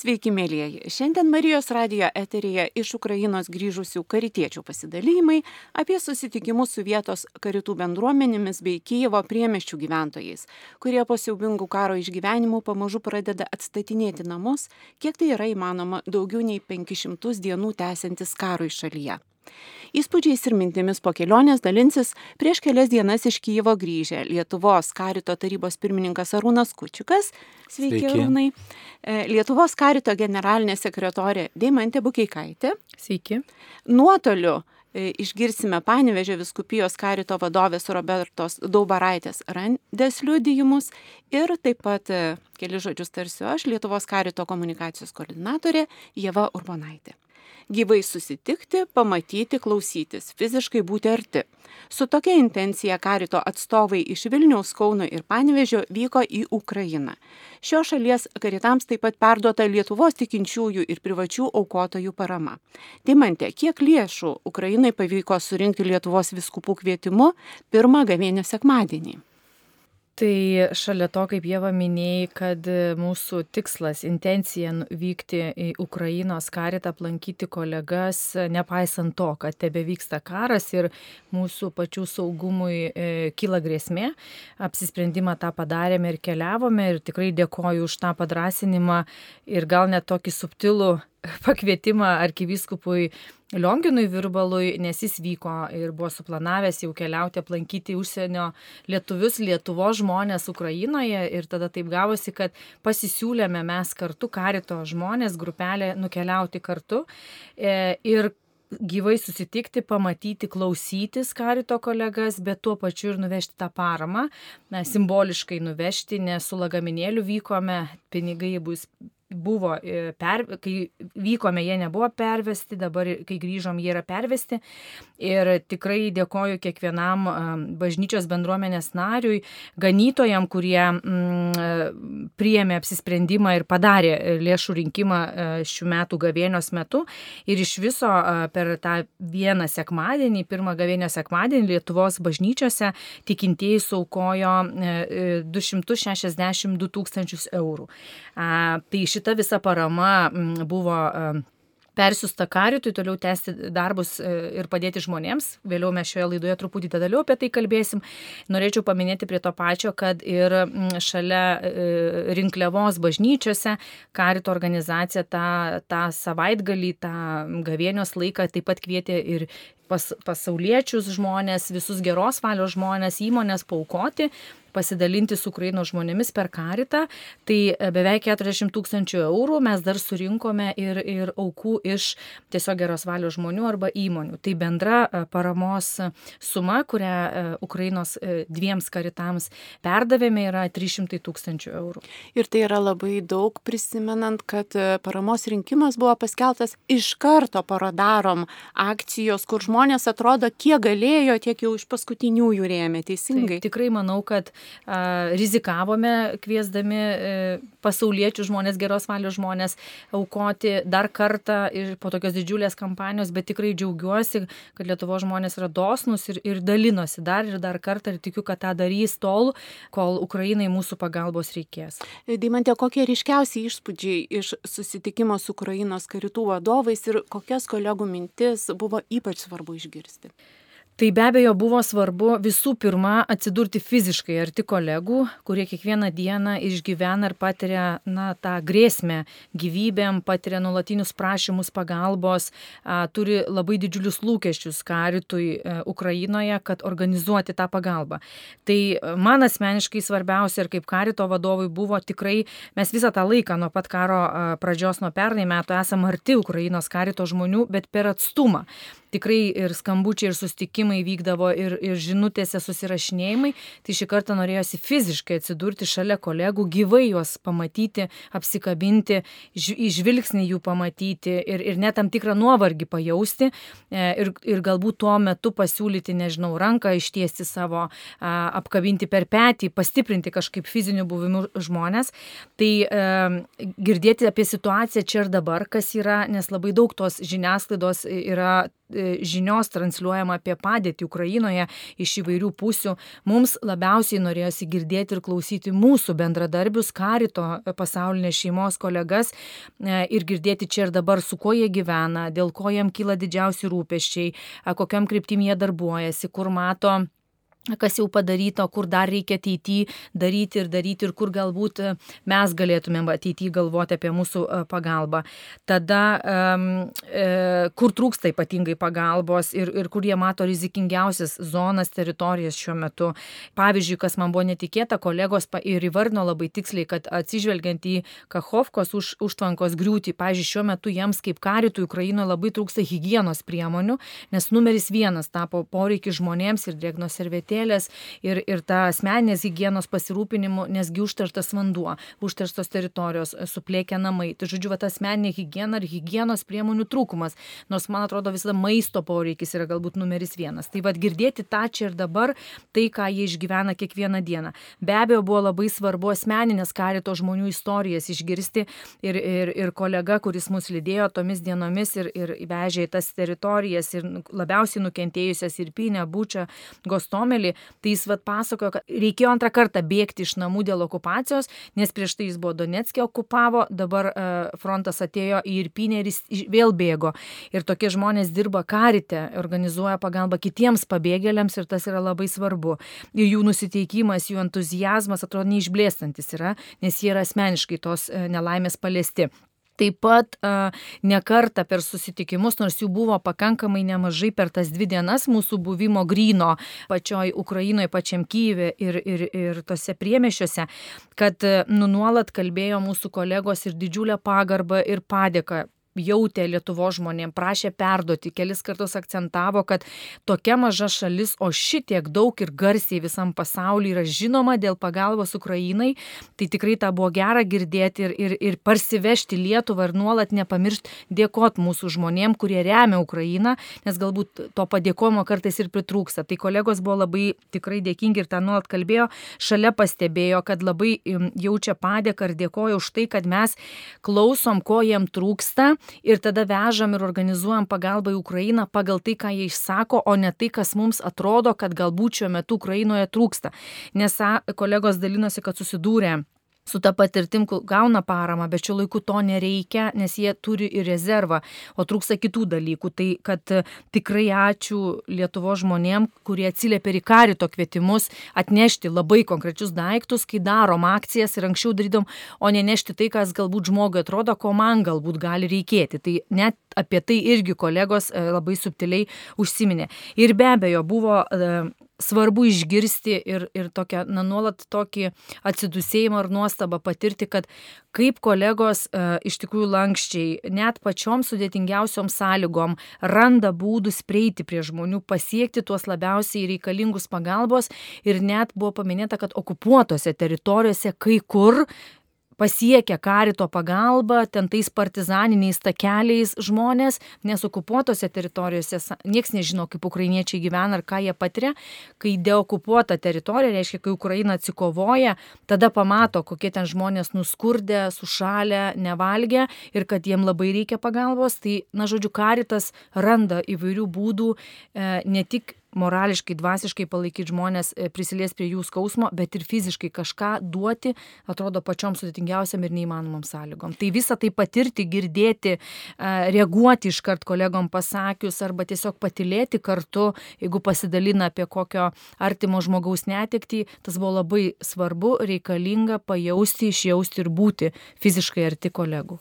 Sveiki, mėlyjeji. Šiandien Marijos radijo eterija iš Ukrainos grįžusių karitiečių pasidalymai apie susitikimus su vietos karitų bendruomenėmis bei Kyjevo priemeščių gyventojais, kurie po siaubingų karo išgyvenimų pamažu pradeda atstatinėti namus, kiek tai yra įmanoma daugiau nei 500 dienų tęsiantis karui šalyje. Įspūdžiais ir mintimis po kelionės dalinsis prieš kelias dienas iš Kyjevo grįžę Lietuvos karito tarybos pirmininkas Arūnas Kučiukas. Sveiki, Sveiki. Arūnai. E, Lietuvos karito generalinė sekretorė Deimantė Bukeikaitė. Sveiki. Nuotoliu e, išgirsime Panevežio viskupijos karito vadovės Robertos Daubaraitės randės liudijimus ir taip pat e, keli žodžius tarsiu aš, Lietuvos karito komunikacijos koordinatorė Jeva Urbonaitė gyvai susitikti, pamatyti, klausytis, fiziškai būti arti. Su tokia intencija karito atstovai iš Vilniaus, Kauno ir Panevežio vyko į Ukrainą. Šio šalies karitams taip pat perduota Lietuvos tikinčiųjų ir privačių aukotojų parama. Dimante, kiek lėšų Ukrainai pavyko surinkti Lietuvos viskupų kvietimu pirmą gavėnio sekmadienį? Tai šalia to, kaip Jėva minėjai, kad mūsų tikslas, intencija vykti į Ukrainos karitą, aplankyti kolegas, nepaisant to, kad tebe vyksta karas ir mūsų pačių saugumui e, kyla grėsmė, apsisprendimą tą padarėme ir keliavome ir tikrai dėkoju už tą padrasinimą ir gal net tokį subtilų pakvietimą arkivyskupui Lionginui Virbalui, nes jis vyko ir buvo suplanavęs jau keliauti aplankyti užsienio lietuvius, Lietuvo žmonės Ukrainoje ir tada taip gavosi, kad pasisiūlėme mes kartu, karito žmonės, grupelė nukeliauti kartu e, ir gyvai susitikti, pamatyti, klausytis karito kolegas, bet tuo pačiu ir nuvežti tą paramą, na, simboliškai nuvežti, nes su lagaminėliu vykome, pinigai bus buvo, e, per, kai vykome, jie nebuvo pervesti, dabar, kai grįžom, jie yra pervesti. Ir tikrai dėkoju kiekvienam bažnyčios bendruomenės nariui, ganytojam, kurie mm, priėmė apsisprendimą ir padarė lėšų rinkimą e, šių metų gavėnios metu. Ir iš viso per tą vieną sekmadienį, pirmą gavėnio sekmadienį Lietuvos bažnyčiose tikintieji saukojo 262 e, tūkstančius eurų. Tai šitą šita visa parama buvo persiusta karitui, toliau tęsti darbus e, ir padėti žmonėms. Vėliau mes šioje laidoje truputį detaliau apie tai kalbėsim. Norėčiau paminėti prie to pačio, kad ir šalia e, rinkliavos bažnyčiose karito organizacija tą, tą savaitgalį, tą gavėnios laiką taip pat kvietė ir pas, pasauliečius žmonės, visus geros valios žmonės, įmonės paukoti pasidalinti su Ukrainos žmonėmis per karitą. Tai e, beveik 40 tūkstančių eurų mes dar surinkome ir, ir aukų iš tiesiog geros valios žmonių arba įmonių. Tai bendra e, paramos suma, kurią e, Ukrainos dviems karitams perdavėme, yra 300 tūkstančių eurų. Ir tai yra labai daug prisimenant, kad paramos rinkimas buvo paskeltas iš karto parodarom akcijos, kur žmonės atrodo, kiek galėjo, tiek jau iš paskutiniųjų rėmė. Teisingai. Taip, tikrai manau, kad rizikavome kviesdami e, pasauliečių žmonės, geros valios žmonės aukoti dar kartą ir po tokios didžiulės kampanijos, bet tikrai džiaugiuosi, kad Lietuvo žmonės yra dosnus ir, ir dalinosi dar ir dar kartą ir tikiu, kad tą darys tol, kol Ukrainai mūsų pagalbos reikės. Deimantė, kokie ryškiausi įspūdžiai iš susitikimo su Ukrainos karitų vadovais ir kokias kolegų mintis buvo ypač svarbu išgirsti? Tai be abejo buvo svarbu visų pirma atsidurti fiziškai arti kolegų, kurie kiekvieną dieną išgyvena ir patiria na, tą grėsmę gyvybėm, patiria nuolatinius prašymus pagalbos, a, turi labai didžiulius lūkesčius karitui e, Ukrainoje, kad organizuoti tą pagalbą. Tai a, man asmeniškai svarbiausia ir kaip karito vadovui buvo tikrai, mes visą tą laiką nuo pat karo pradžios, nuo pernai metų esame arti Ukrainos karito žmonių, bet per atstumą tikrai ir skambučiai, ir sustikimai vykdavo, ir, ir žinutėse susirašinėjimai, tai šį kartą norėjosi fiziškai atsidurti šalia kolegų, gyvai juos pamatyti, apsikabinti, žvilgsnį jų pamatyti ir, ir net tam tikrą nuovargį pajausti e, ir, ir galbūt tuo metu pasiūlyti, nežinau, ranką ištiesti savo, apkabinti per petį, pastiprinti kažkaip fiziniu buvimu žmonės. Tai e, girdėti apie situaciją čia ir dabar, kas yra, nes labai daug tos žiniasklaidos yra žinios transliuojama apie padėtį Ukrainoje iš įvairių pusių, mums labiausiai norėjosi girdėti ir klausyti mūsų bendradarbius, karito pasaulinės šeimos kolegas ir girdėti čia ir dabar, su kuo jie gyvena, dėl ko jiem kyla didžiausi rūpeščiai, kokiam kryptim jie darbuojasi, kur mato kas jau padaryta, kur dar reikia ateityje daryti ir daryti ir kur galbūt e, mes galėtumėm ateityje galvoti apie mūsų e, pagalbą. Tada, e, kur trūksta ypatingai pagalbos ir, ir kur jie mato rizikingiausias zonas, teritorijas šiuo metu. Pavyzdžiui, kas man buvo netikėta, kolegos ir įvardino labai tiksliai, kad atsižvelgiant į Kachovkos už, užtvankos griūtį, pavyzdžiui, šiuo metu jiems kaip karitų Ukrainoje labai trūksta hygienos priemonių, nes numeris vienas tapo poreikis žmonėms ir drėgnos servetės servetėlės ir, ir tą asmenės hygienos pasirūpinimu, nesgi užterštas vanduo, užterštos teritorijos, suplėkę namai. Tai žodžiu, va, ta asmeninė hygiena ir hygienos priemonių trūkumas, nors man atrodo visada maisto poreikis yra galbūt numeris vienas. Tai vad girdėti tą čia ir dabar, tai ką jie išgyvena kiekvieną dieną. Be abejo, buvo labai svarbu asmeninės karito žmonių istorijas išgirsti ir, ir, ir kolega, kuris mus lydėjo tomis dienomis ir, ir vežė į tas teritorijas ir labiausiai nukentėjusias ir Pinę, Bučią, Gostomę Izraelį, tai jis vat pasakojo, kad reikėjo antrą kartą bėgti iš namų dėl okupacijos, nes prieš tai jis buvo Donetskė okupavo, dabar uh, frontas atėjo į Irpinę ir jis vėl bėgo. Ir tokie žmonės dirba karite, organizuoja pagalbą kitiems pabėgėliams ir tas yra labai svarbu. Ir jų nusiteikimas, jų entuzijazmas atrodo neišblėstantis yra, nes jie yra asmeniškai tos uh, nelaimės paliesti. Taip pat ne kartą per susitikimus, nors jų buvo pakankamai nemažai per tas dvi dienas mūsų buvimo gryno pačioj Ukrainoje, pačiam Kyivė ir, ir, ir tose priemešiuose, kad nu, nuolat kalbėjo mūsų kolegos ir didžiulę pagarbą ir padėką jautė Lietuvo žmonėm, prašė perduoti, kelis kartus akcentavo, kad tokia maža šalis, o šitiek daug ir garsiai visam pasauliu yra žinoma dėl pagalbos Ukrainai, tai tikrai tą buvo gera girdėti ir, ir, ir parsivežti Lietuvą ir nuolat nepamiršti dėkoti mūsų žmonėm, kurie remia Ukrainą, nes galbūt to padėkojimo kartais ir pritrūksta. Tai kolegos buvo labai tikrai dėkingi ir tą nuolat kalbėjo, šalia pastebėjo, kad labai jaučia padėką ir dėkoja už tai, kad mes klausom, ko jiem trūksta ir tada vežam ir organizuojam pagalbą į Ukrainą pagal tai, ką jie išsako, o ne tai, kas mums atrodo, kad galbūt šiuo metu Ukrainoje trūksta. Nes kolegos dalinosi, kad susidūrė su ta patirtim gauna paramą, bet šiuo laiku to nereikia, nes jie turi ir rezervą, o trūksta kitų dalykų. Tai kad e, tikrai ačiū Lietuvo žmonėm, kurie atsiliepia į karito kvietimus atnešti labai konkrečius daiktus, kai darom akcijas ir anksčiau darydom, o ne nešti tai, kas galbūt žmogui atrodo, ko man galbūt gali reikėti. Tai net apie tai irgi kolegos e, labai subtiliai užsiminė. Ir be abejo buvo e, svarbu išgirsti ir, ir tokią, na, nuolat tokį atsidusėjimą ar nuostabą patirti, kad kaip kolegos e, iš tikrųjų lankščiai, net pačiom sudėtingiausiom sąlygom randa būdus prieiti prie žmonių, pasiekti tuos labiausiai reikalingus pagalbos ir net buvo paminėta, kad okupuotose teritorijose kai kur pasiekia karito pagalba, ten tais partizaniniais takeliais žmonės, nes okupuotose teritorijose niekas nežino, kaip ukrainiečiai gyvena ar ką jie patiria. Kai deokupuota teritorija, reiškia, kai Ukraina atsikovoja, tada pamato, kokie ten žmonės nuskurdė, sušalę, nevalgę ir kad jiem labai reikia pagalbos. Tai, na, žodžiu, karitas randa įvairių būdų e, ne tik morališkai, dvasiškai palaikyti žmonės, e, prisilies prie jų skausmo, bet ir fiziškai kažką duoti, atrodo pačiom sudėtingiausiam ir neįmanomam sąlygom. Tai visą tai patirti, girdėti, e, reaguoti iškart kolegom pasakius arba tiesiog patilėti kartu, jeigu pasidalina apie kokio artimo žmogaus netikti, tas buvo labai svarbu, reikalinga pajausti, išjausti ir būti fiziškai arti kolegų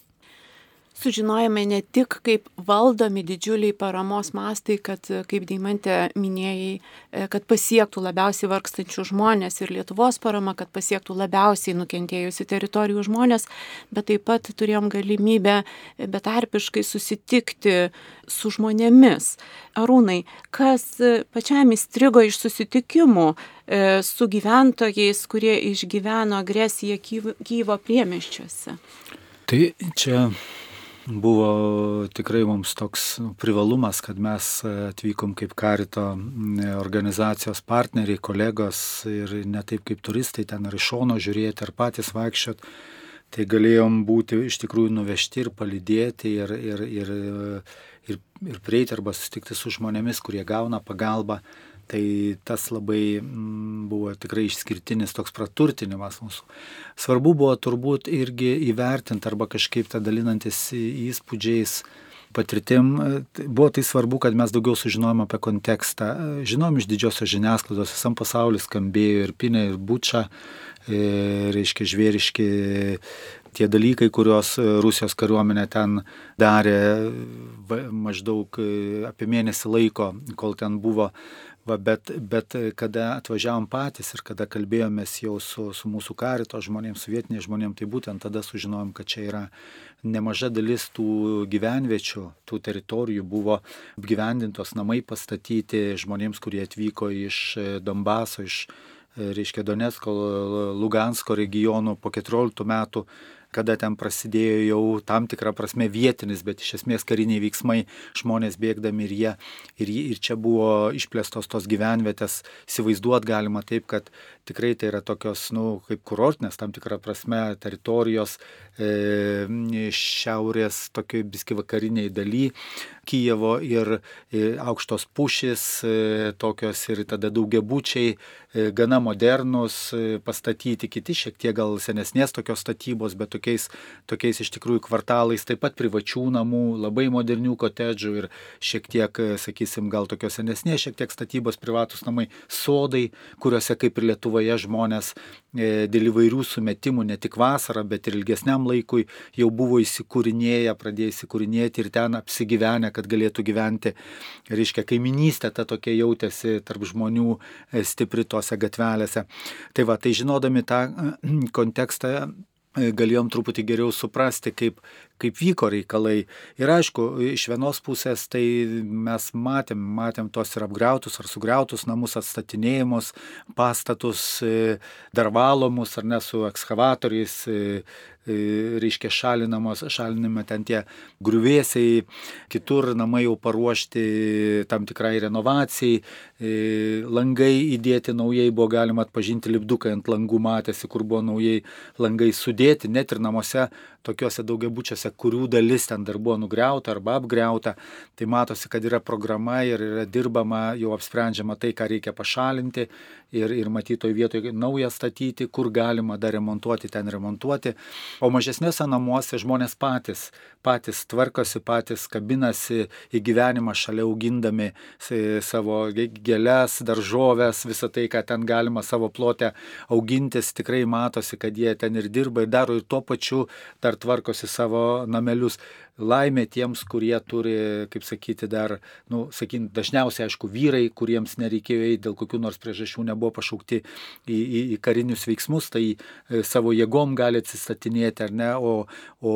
sužinojome ne tik, kaip valdomi didžiuliai paramos mastai, kad, kaip Deimantė minėjai, e, kad pasiektų labiausiai vargstančių žmonės ir Lietuvos parama, kad pasiektų labiausiai nukentėjusių teritorijų žmonės, bet taip pat turėjom galimybę betarpiškai susitikti su žmonėmis. Arūnai, kas pačiam įstrigo iš susitikimų e, su gyventojais, kurie išgyveno agresiją Kyvo priemeščiuose? Tai čia buvo tikrai mums toks privalumas, kad mes atvykom kaip karito organizacijos partneriai, kolegos ir ne taip kaip turistai ten ar iš šono žiūrėti ar patys vaikščiot. tai galėjom būti iš tikrųjų nuvežti ir palydėti ir, ir, ir, ir, ir prieiti arba susitikti su žmonėmis, kurie gauna pagalbą. Tai tas labai mm, buvo tikrai išskirtinis toks praturtinimas mūsų. Svarbu buvo turbūt irgi įvertinti arba kažkaip tą dalinantis įspūdžiais, patirtim. Tai buvo tai svarbu, kad mes daugiau sužinojom apie kontekstą. Žinom iš didžiosios žiniasklaidos, visam pasauliu skambėjo ir pinė, ir bučia, ir, reiškia, žvėriški tie dalykai, kuriuos Rusijos kariuomenė ten darė maždaug apie mėnesį laiko, kol ten buvo Va, bet, bet kada atvažiavom patys ir kada kalbėjomės jau su, su mūsų karito žmonėms, su vietiniais žmonėms, tai būtent tada sužinojom, kad čia yra nemaža dalis tų gyvenviečių, tų teritorijų buvo apgyvendintos namai pastatyti žmonėms, kurie atvyko iš Donbaso, iš, reiškia, Donetsko, Lugansko regionų po 14 metų kada ten prasidėjo jau tam tikrą prasme vietinis, bet iš esmės kariniai veiksmai, žmonės bėgdami ir jie, ir, ir čia buvo išplėstos tos gyvenvietės, įsivaizduot galima taip, kad tikrai tai yra tokios, na, nu, kaip kurortinės tam tikrą prasme teritorijos e, šiaurės, tokiai biski vakariniai daly Kijevo ir e, aukštos pušis, e, tokios ir tada daugiabučiai, e, gana modernus, e, pastatyti kiti, šiek tiek gal senesnės tokios statybos, bet tokiais, tokiais iš tikrųjų kvartalais, taip pat privačių namų, labai modernių kotedžų ir šiek tiek, sakysim, gal tokios senesnės, šiek tiek statybos privatus namai, sodai, kuriuose kaip ir Lietuvoje žmonės e, dėl įvairių sumetimų, ne tik vasarą, bet ir ilgesniam laikui jau buvo įsikūrinėję, pradėjo įsikūrinėti ir ten apsigyvenę, kad galėtų gyventi. Reiškia, kaiminystė ta tokia jautėsi tarp žmonių e, stipri tose gatvelėse. Tai va, tai žinodami tą kontekstą galėjom truputį geriau suprasti, kaip, kaip vyko reikalai. Ir aišku, iš vienos pusės tai mes matėm, matėm tos ir apgriautus ar sugriautus namus, atstatinėjimus, pastatus, e, dar valomus ar ne su ekskavatoriais, e, reiškia šalinamos, šalinami ten tie griuvėsiai, kitur namai jau paruošti tam tikrai renovacijai, langai įdėti naujai buvo galima atpažinti lipdukai ant langų matėsi, kur buvo naujai langai sudėti, net ir namuose tokiuose daugiabučiuose, kurių dalis ten dar buvo nugriauta arba apgriauta, tai matosi, kad yra programa ir yra dirbama, jau apsprendžiama tai, ką reikia pašalinti ir, ir matytoj vietoje naują statyti, kur galima dar remontuoti, ten remontuoti. O mažesniuose namuose žmonės patys, patys tvarkosi, patys kabinasi į gyvenimą šalia augindami savo gėlės, daržovės, visą tai, ką ten galima savo plotę augintis, tikrai matosi, kad jie ten ir dirba ir daro ir tuo pačiu dar tvarkosi savo namelius. Laimė tiems, kurie turi, kaip sakyti, dar, nu, sakint, dažniausiai, aišku, vyrai, kuriems nereikėjo eiti dėl kokių nors priežasčių, nebuvo pašaukti į, į, į karinius veiksmus, tai e, savo jėgom gali atsistatinėti, ar ne, o, o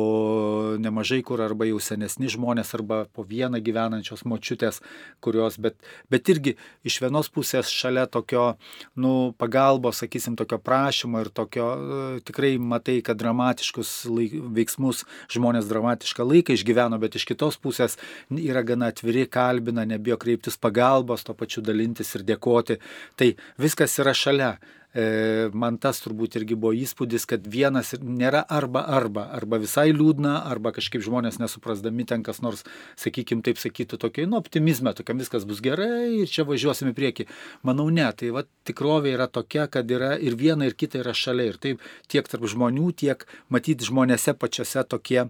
nemažai kur arba jau senesni žmonės, arba po vieną gyvenančios močiutės, kurios, bet, bet irgi iš vienos pusės šalia tokio, nu, pagalbos, sakysim, tokio prašymo ir tokio, e, tikrai matai, kad dramatiškus laik, veiksmus žmonės dramatišką laiką išgyveno, bet iš kitos pusės yra gana atviri, kalbina, nebijo kreiptis pagalbos, to pačiu dalintis ir dėkoti. Tai viskas yra šalia. E, man tas turbūt irgi buvo įspūdis, kad vienas nėra arba arba, arba visai liūdna, arba kažkaip žmonės nesuprasdami ten kas nors, sakykime, taip sakytų, tokia, nu, optimizme, tokia viskas bus gerai ir čia važiuosime į priekį. Manau, ne, tai va tikrovė yra tokia, kad yra ir viena, ir kita yra šalia. Ir taip tiek tarp žmonių, tiek matyti žmonėse pačiose tokie,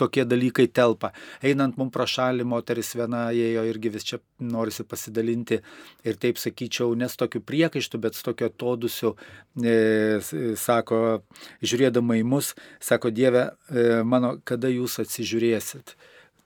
tokie dalykai telpa. Einant mums pro šalį, moteris viena ėjo irgi vis čia norisi pasidalinti ir taip sakyčiau, nes tokiu priekaištu, bet su tokiu atodusiu e, sako, žiūrėdama į mus, sako Dieve, e, mano, kada jūs atsižiūrėsit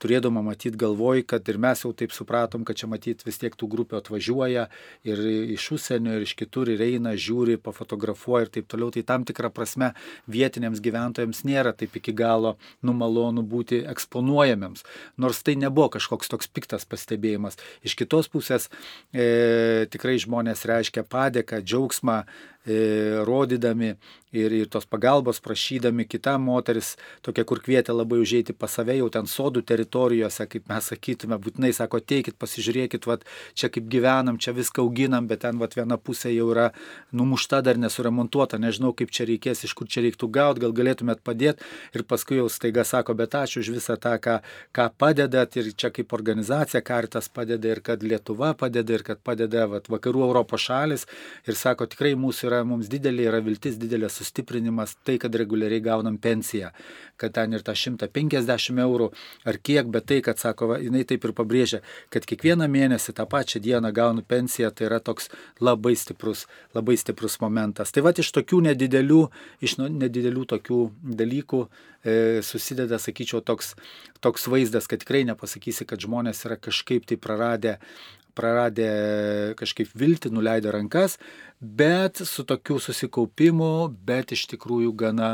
turėdama matyti galvoj, kad ir mes jau taip supratom, kad čia matyti vis tiek tų grupių atvažiuoja ir iš užsienio, ir iš kitur, ir eina, žiūri, pafotografuoja ir taip toliau. Tai tam tikrą prasme vietiniams gyventojams nėra taip iki galo numalonu būti eksponuojamiems. Nors tai nebuvo kažkoks toks piktas pastebėjimas. Iš kitos pusės e, tikrai žmonės reiškia padėką, džiaugsmą rodydami ir, ir tos pagalbos prašydami, kita moteris, tokia, kur kvietė labai užėjti pas save, jau ten sodų teritorijose, kaip mes sakytume, būtinai sako, teikit, pasižiūrėkit, vat, čia kaip gyvenam, čia viską auginam, bet ten vat, viena pusė jau yra numušta, dar nesuremontuota, nežinau, kaip čia reikės, iš kur čia reiktų gauti, gal galėtumėt padėti ir paskui jau staiga sako, bet ačiū už visą tą, ką, ką padedat ir čia kaip organizacija Karitas padeda ir kad Lietuva padeda ir kad padeda vat, vakarų Europos šalis. Ir sako, tikrai mūsų yra, mums didelė yra viltis, didelė sustiprinimas tai, kad reguliariai gaunam pensiją, kad ten ir tą 150 eurų ar kiek, bet tai, kad sako, va, jinai taip ir pabrėžia, kad kiekvieną mėnesį tą pačią dieną gaunu pensiją, tai yra toks labai stiprus, labai stiprus momentas. Tai va iš tokių nedidelių, iš nu, nedidelių tokių dalykų e, susideda, sakyčiau, toks, toks vaizdas, kad tikrai nepasakysi, kad žmonės yra kažkaip tai praradę praradę kažkaip viltį, nuleidę rankas, bet su tokiu susikaupimu, bet iš tikrųjų gana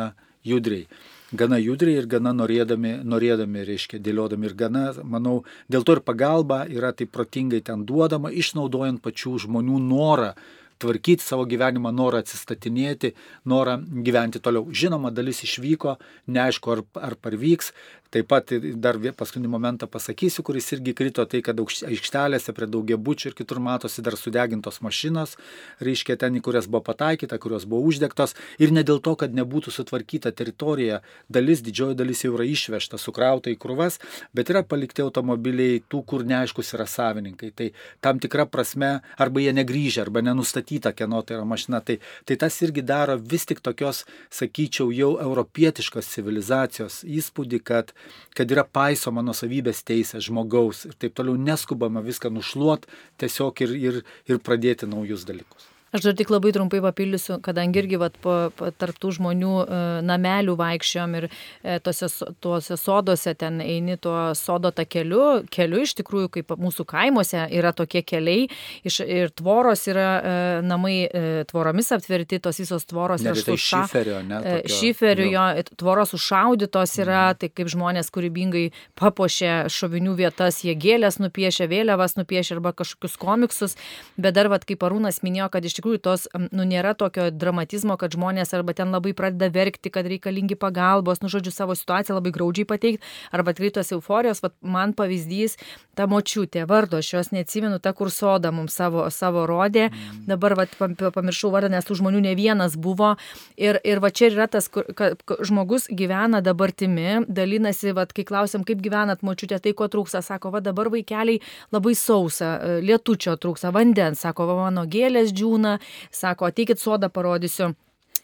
judriai. Gana judriai ir gana norėdami, norėdami, reiškia, dėliodami ir gana, manau, dėl to ir pagalba yra taip protingai ten duodama, išnaudojant pačių žmonių norą tvarkyti savo gyvenimą, norą atsistatinėti, norą gyventi toliau. Žinoma, dalis išvyko, neaišku, ar, ar parvyks, Taip pat dar paskutinį momentą pasakysiu, kuris irgi krito tai, kad aikštelėse prie daugiabučių ir kitur matosi dar sudegintos mašinos, reiškia ten, į kurias buvo pataikyta, kurios buvo uždegtos. Ir ne dėl to, kad nebūtų sutvarkyta teritorija, dalis, didžioji dalis jau yra išvežta, sukrauta į krūvas, bet yra palikti automobiliai tų, kur neaiškus yra savininkai. Tai tam tikra prasme arba jie negryžia, arba nenustatyta, kieno tai yra mašina. Tai, tai tas irgi daro vis tik tokios, sakyčiau, jau europietiškos civilizacijos įspūdį, kad kad yra paisoma nusavybės teisė žmogaus ir taip toliau neskubama viską nušluot tiesiog ir, ir, ir pradėti naujus dalykus. Aš dar tik labai trumpai papildysiu, kadangi irgi vat, po, po, tarptų žmonių e, namelių vaikščiom ir e, tose, tuose soduose ten eini tuo sodo takeliu, keliu iš tikrųjų, kaip mūsų kaimuose yra tokie keliai iš, ir tvoros yra e, namai e, tvoromis aptverti, tos visos tvoros yra tai suša... šiferio, ne? E, Tokio, šiferio, jo, tvoros užšaudytos yra, mm. tai kaip žmonės kūrybingai papuošė šovinių vietas, jie gėlės nupiešė, vėliavas nupiešė arba kažkokius komiksus, bet dar, vat, kaip Arūnas minėjo, kad iš tikrųjų tos, nu, nėra tokio dramatizmo, kad žmonės arba ten labai pradeda verkti, kad reikalingi pagalbos, nu, žodžiu, savo situaciją labai graudžiai pateikti, arba tikrai tos euforijos, vat, man pavyzdys, ta močiutė, vardo, aš jos neatsimenu, ta kur soda mums savo, savo rodė, mm. dabar vat, pamiršau vardą, nes tų žmonių ne vienas buvo. Ir, ir va čia yra tas, kad žmogus gyvena dabartimi, dalinasi, vat, kai klausim, kaip gyvenat močiutė, tai ko trūksta, sako, va dabar vaikeliai labai sausa, lietučio trūksta, vandens, sako, va mano gėlės džiūna, sako, ateikit sodą parodysiu.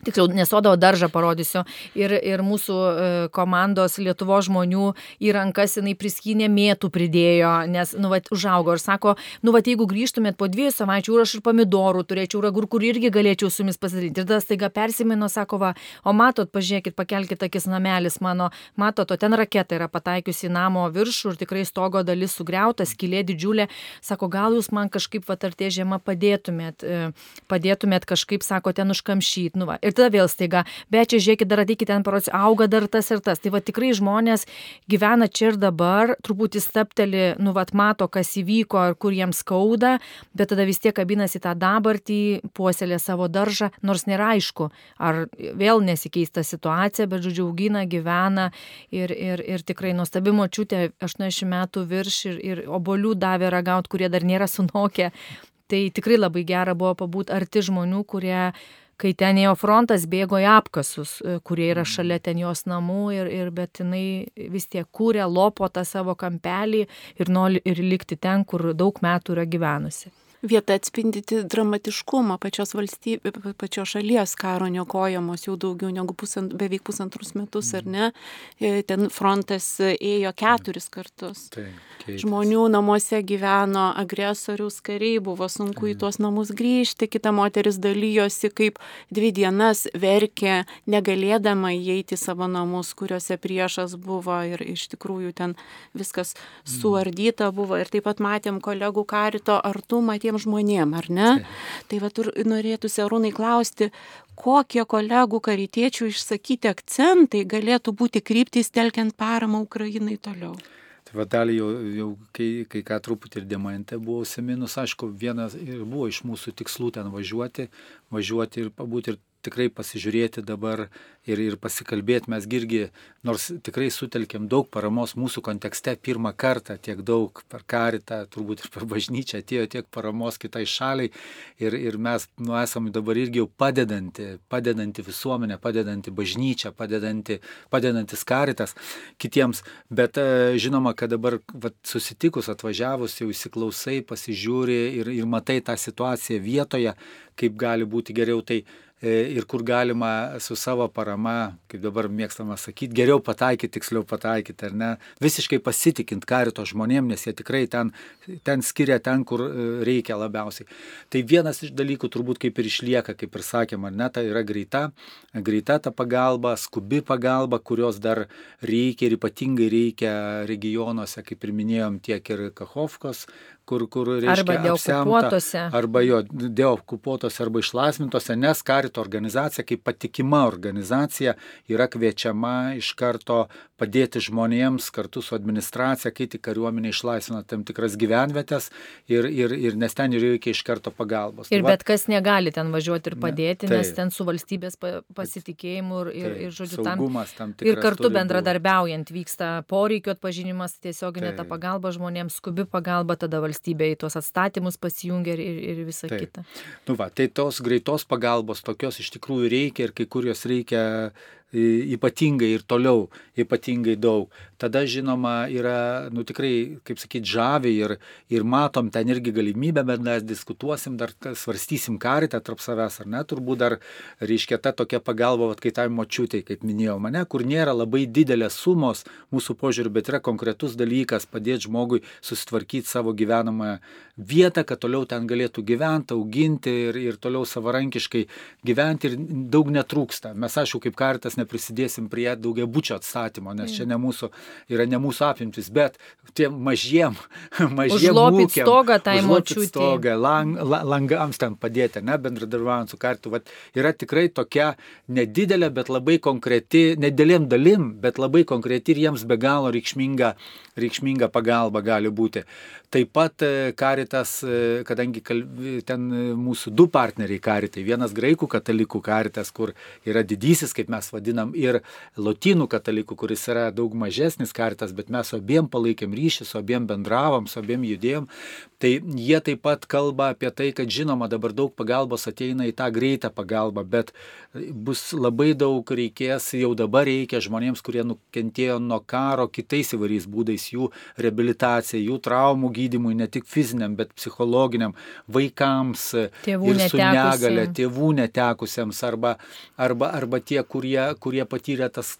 Tiksliau, nesodo daržą parodysiu. Ir, ir mūsų e, komandos Lietuvo žmonių į rankas jinai priskynė mėtų pridėjo, nes, nu, va, užaugo ir sako, nu, va, jeigu grįžtumėt po dviejų savaičių, aš ir pomidorų turėčiau, ragur, kur irgi galėčiau su jumis pasidaryti. Ir tada staiga persimino, sako, va, o matot, pažiūrėkit, pakelkite akis namelis mano, matot, o ten raketa yra pataikiusi į namo viršų ir tikrai stogo dalis sugriauta, skilė didžiulė. Sako, gal jūs man kažkaip, va, ar tie žiema padėtumėt, e, padėtumėt kažkaip, sako, ten užkamšyti. Nu, va, ir tada vėl staiga, bet čia žiūrėkit, dar ateikite ten parodysiu, auga dar tas ir tas. Tai va tikrai žmonės gyvena čia ir dabar, truputį stepteli, nu va mato, kas įvyko ir kur jiems skauda, bet tada vis tiek kabinasi tą dabartį, puoselė savo daržą, nors nėra aišku, ar vėl nesikeista situacija, bet žodžiu augina, gyvena ir, ir, ir tikrai nuostabi močiutė, 80 metų virš ir, ir obolių davė ragauti, kurie dar nėra sunokę. Tai tikrai labai gera buvo pabūti arti žmonių, kurie kai ten ėjo frontas, bėgo į apkasus, e, kurie yra šalia ten jos namų, ir, ir, bet jinai vis tiek kūrė, lopo tą savo kampelį ir nori ir likti ten, kur daug metų yra gyvenusi vieta atspindyti dramatiškumą pačios valstybės, pačios šalies karo niokojamos jau daugiau negu pusant, beveik pusantrus metus, ar ne? E, ten frontas ėjo keturis kartus. Tai, Žmonių namuose gyveno agresorius kariai, buvo sunku į tuos namus grįžti, kita moteris dalyjosi, kaip dvi dienas verkė, negalėdama įeiti į savo namus, kuriuose priešas buvo ir iš tikrųjų ten viskas suardyta buvo. Ir taip pat matėm kolegų karito artumą tiem žmonėm, ar ne? Tai va tur norėtųsi arūnai klausti, kokie kolegų karitiečių išsakyti akcentai galėtų būti kryptys telkiant paramą Ukrainai toliau. Tai va dalį jau, jau kai, kai ką truputį ir demante buvo užsiminus, aišku, vienas ir buvo iš mūsų tikslų ten važiuoti, važiuoti ir pabūti ir tikrai pasižiūrėti dabar ir, ir pasikalbėti. Mes irgi, nors tikrai sutelkėm daug paramos mūsų kontekste, pirmą kartą tiek daug per karitą, turbūt ir per bažnyčią atėjo tiek paramos kitai šaliai ir, ir mes nu, esame dabar irgi jau padedanti, padedanti visuomenė, padedanti bažnyčia, padedanti, padedantis karitas kitiems. Bet e, žinoma, kad dabar vat, susitikus, atvažiavus, jau įsiklausai, pasižiūri ir, ir matai tą situaciją vietoje, kaip gali būti geriau. Tai ir kur galima su savo parama, kaip dabar mėgstama sakyti, geriau pataikyti, tiksliau pataikyti, ar ne, visiškai pasitikint karito žmonėm, nes jie tikrai ten, ten skiria ten, kur e, reikia labiausiai. Tai vienas iš dalykų turbūt kaip ir išlieka, kaip ir sakėm, ar ne, tai yra greita, greita ta pagalba, skubi pagalba, kurios dar reikia ir ypatingai reikia regionuose, kaip ir minėjom, tiek ir Kachovkos kur, kur reiškia, arba deokupuotose. Arba jo, deokupuotose arba išlasmintose, nes karito organizacija kaip patikima organizacija yra kviečiama iš karto padėti žmonėms kartu su administracija, kai tik kariuomenė išlaisvina tam tikras gyvenvietės ir, ir, ir nes ten reikia iš karto pagalbos. Ir tai bet kas negali ten važiuoti ir padėti, ne, nes ten su valstybės pasitikėjimu ir, ir, ir žodžiu, tam, tam ir kartu bendradarbiaujant vyksta poreikio atpažinimas, tiesioginė ta pagalba žmonėms, skubi pagalba, tada valstybė į tuos atstatymus pasijungia ir, ir, ir visa Taip. kita. Nu va, tai tos greitos pagalbos tokios iš tikrųjų reikia ir kai kurios reikia ypatingai ir toliau, ypatingai daug. Tada, žinoma, yra, nu tikrai, kaip sakyti, žavi ir, ir matom ten irgi galimybę, bet mes diskutuosim, dar svarstysim karitą tarp savęs, ar ne, turbūt dar, reiškia, ta tokia pagalba, vat, kai tai močiutė, kaip minėjau, mane, kur nėra labai didelės sumos mūsų požiūriu, bet yra konkretus dalykas padėti žmogui susitvarkyti savo gyvenamą vietą, kad toliau ten galėtų gyventi, auginti ir, ir toliau savarankiškai gyventi ir daug netrūksta. Mes, aišku, kaip karitas neprisidėsim prie daugia bučio atstatymo, nes čia ne mūsų, yra ne mūsų apimtis, bet tiem mažiem, mažiem ūkiam, stogą tai močiutė. Stogą, lang, langams ten padėti, ne, bendradarbiaujant su kartu. Vat, yra tikrai tokia nedidelė, bet labai konkreti, nedėlėm dalim, bet labai konkreti ir jiems be galo reikšminga, reikšminga pagalba gali būti. Taip pat e, karitas, e, kadangi ten mūsų du partneriai karitai, vienas graikų katalikų karitas, kur yra didysis, kaip mes vadinam, ir lotynų katalikų, kuris yra daug mažesnis karitas, bet mes abiem palaikėm ryšį, su abiem bendravom, su abiem judėjom, tai jie taip pat kalba apie tai, kad žinoma dabar daug pagalbos ateina į tą greitą pagalbą, bet bus labai daug reikės, jau dabar reikia žmonėms, kurie nukentėjo nuo karo kitais įvairiais būdais, jų reabilitacija, jų traumų gydimui, ne tik fiziniam, bet psichologiniam, vaikams tėvų ir su negale, tėvų netekusiems arba, arba, arba tie, kurie, kurie patyrė tas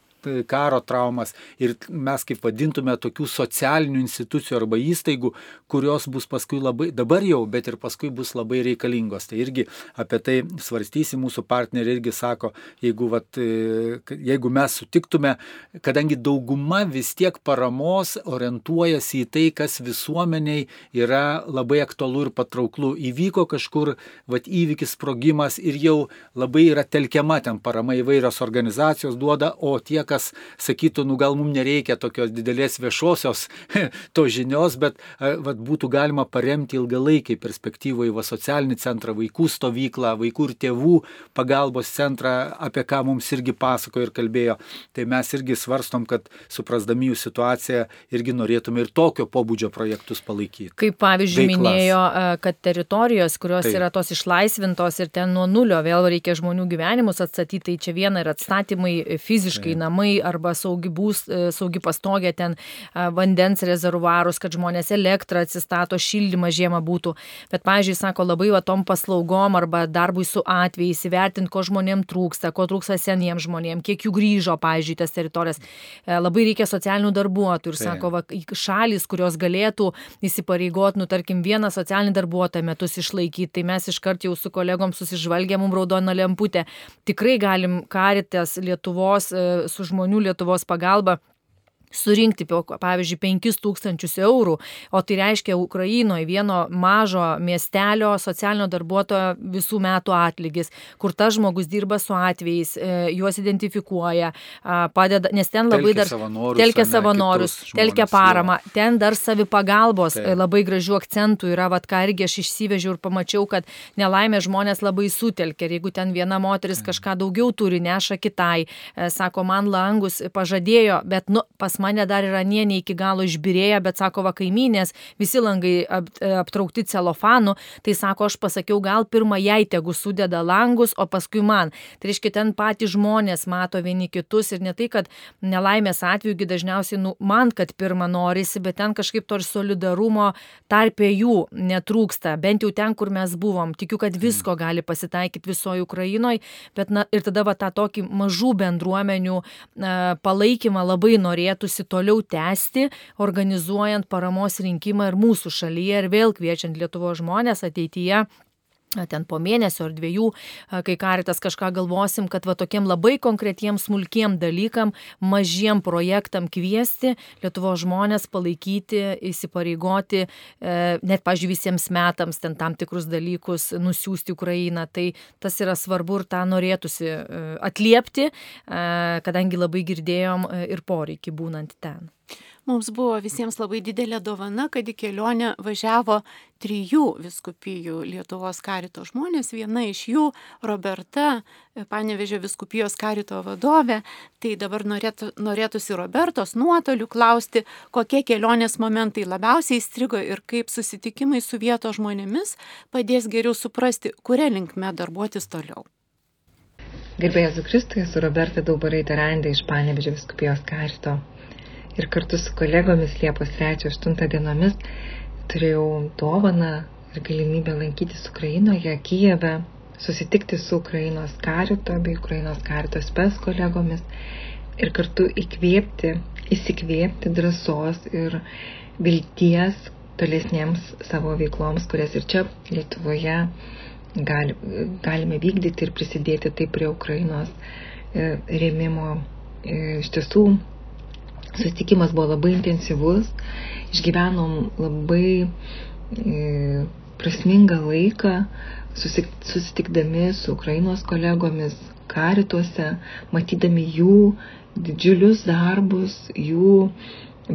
karo traumas ir mes kaip vadintume tokių socialinių institucijų arba įstaigų, kurios bus paskui labai, dabar jau, bet ir paskui bus labai reikalingos. Tai irgi apie tai svarstysi, mūsų partneriai irgi sako, jeigu, vat, e, jeigu mes sutiktume, kadangi dauguma vis tiek paramos orientuojasi į tai, kas visuomeniai yra labai aktualu ir patrauklu. Įvyko kažkur vat, įvykis, sprogimas ir jau labai yra telkiama ten parama įvairios organizacijos duoda, o tie, kas kas sakytų, nu gal mums nereikia tokios didelės viešosios to žinios, bet vat, būtų galima paremti ilgalaikiai perspektyvoje va socialinį centrą, vaikų stovyklą, vaikų ir tėvų pagalbos centrą, apie ką mums irgi pasako ir kalbėjo. Tai mes irgi svarstom, kad suprasdami jų situaciją irgi norėtume ir tokio pobūdžio projektus palaikyti. Kaip pavyzdžiui Veiklas. minėjo, kad teritorijos, kurios Taip. yra tos išlaisvintos ir ten nuo nulio vėl reikia žmonių gyvenimus atstatyti, tai čia viena yra atstatymai fiziškai, Taip. namai, namai arba saugi, būs, e, saugi pastogė ten vandens rezervuarus, kad žmonės elektrą atsistato, šildymą žiemą būtų. Bet, pavyzdžiui, sako labai va tom paslaugom arba darbui su atvejais įvertinti, ko žmonėm trūksta, ko trūksta seniems žmonėms, kiek jų grįžo, pavyzdžiui, tas teritorijas. E, labai reikia socialinių darbuotojų ir sako, va, šalis, kurios galėtų įsipareigoti, nu, tarkim, vieną socialinį darbuotoją metus išlaikyti, tai mes iškart jau su kolegom susižvalgėm, mums raudoną lemputę. Tikrai galim karitas Lietuvos e, su žmonių Lietuvos pagalba surinkti, pavyzdžiui, 5 tūkstančius eurų, o tai reiškia Ukrainoje vieno mažo miestelio socialinio darbuotojo visų metų atlygis, kur tas žmogus dirba su atvejais, e, juos identifikuoja, padeda, nes ten labai Telkia dar savanorius, telkia savanorius, kitus telkia paramą, ten dar savipagalbos Taip. labai gražių akcentų yra, vad ką irgi aš išsivežiau ir pamačiau, kad nelaimė žmonės labai sutelkia ir jeigu ten viena moteris kažką daugiau turi, neša kitai, e, sako, man langus pažadėjo, bet nu, pas mane dar yra nie ne iki galo išbirėję, bet sako, va kaimynės, visi langai ap, aptraukti celofanu, tai sako, aš pasakiau, gal pirmą jai tegu sudeda langus, o paskui man. Tai reiškia, ten patys žmonės mato vieni kitus ir ne tai, kad nelaimės atveju dažniausiai, nu, man, kad pirmą norisi, bet ten kažkaip to ir solidarumo tarpė jų netrūksta, bent jau ten, kur mes buvom. Tikiu, kad visko gali pasitaikyti visoje Ukrainoje, bet na, ir tada va tą tokį mažų bendruomenių a, palaikymą labai norėtųsi toliau tęsti, organizuojant paramos rinkimą ir mūsų šalyje ir vėl kviečiant Lietuvo žmonės ateityje ten po mėnesio ar dviejų, kai karitas kažką galvosim, kad va tokiem labai konkretiem smulkiem dalykam, mažiem projektam kviesti Lietuvo žmonės, palaikyti, įsipareigoti, net, pažiūrėjau, visiems metams ten tam tikrus dalykus nusiųsti Ukrainą. Tai tas yra svarbu ir tą norėtųsi atliepti, kadangi labai girdėjom ir poreikį būnant ten. Mums buvo visiems labai didelė dovana, kad į kelionę važiavo trijų viskupijų Lietuvos karito žmonės. Viena iš jų, Roberta, Panevežė viskupijos karito vadovė. Tai dabar norėtų, norėtųsi Robertos nuotolių klausti, kokie kelionės momentai labiausiai įstrigo ir kaip susitikimai su vietos žmonėmis padės geriau suprasti, kuria linkme darbuotis toliau. Gerbėjai Kristui, esu Roberta Daubaraitė Randė iš Panevežė viskupijos karito ir kartu su kolegomis Liepos 3-8 dienomis turėjau dovaną ir galimybę lankytis Ukrainoje, Kijeve, susitikti su Ukrainos karito bei Ukrainos karito spes kolegomis ir kartu įkvėpti, įsikvėpti drąsos ir vilties tolesniems savo veikloms, kurias ir čia Lietuvoje gali, galime vykdyti ir prisidėti taip prie Ukrainos e, rėmimo. E, iš tiesų, Susitikimas buvo labai intensyvus, išgyvenom labai e, prasmingą laiką, susitikdami su Ukrainos kolegomis karituose, matydami jų didžiulius darbus, jų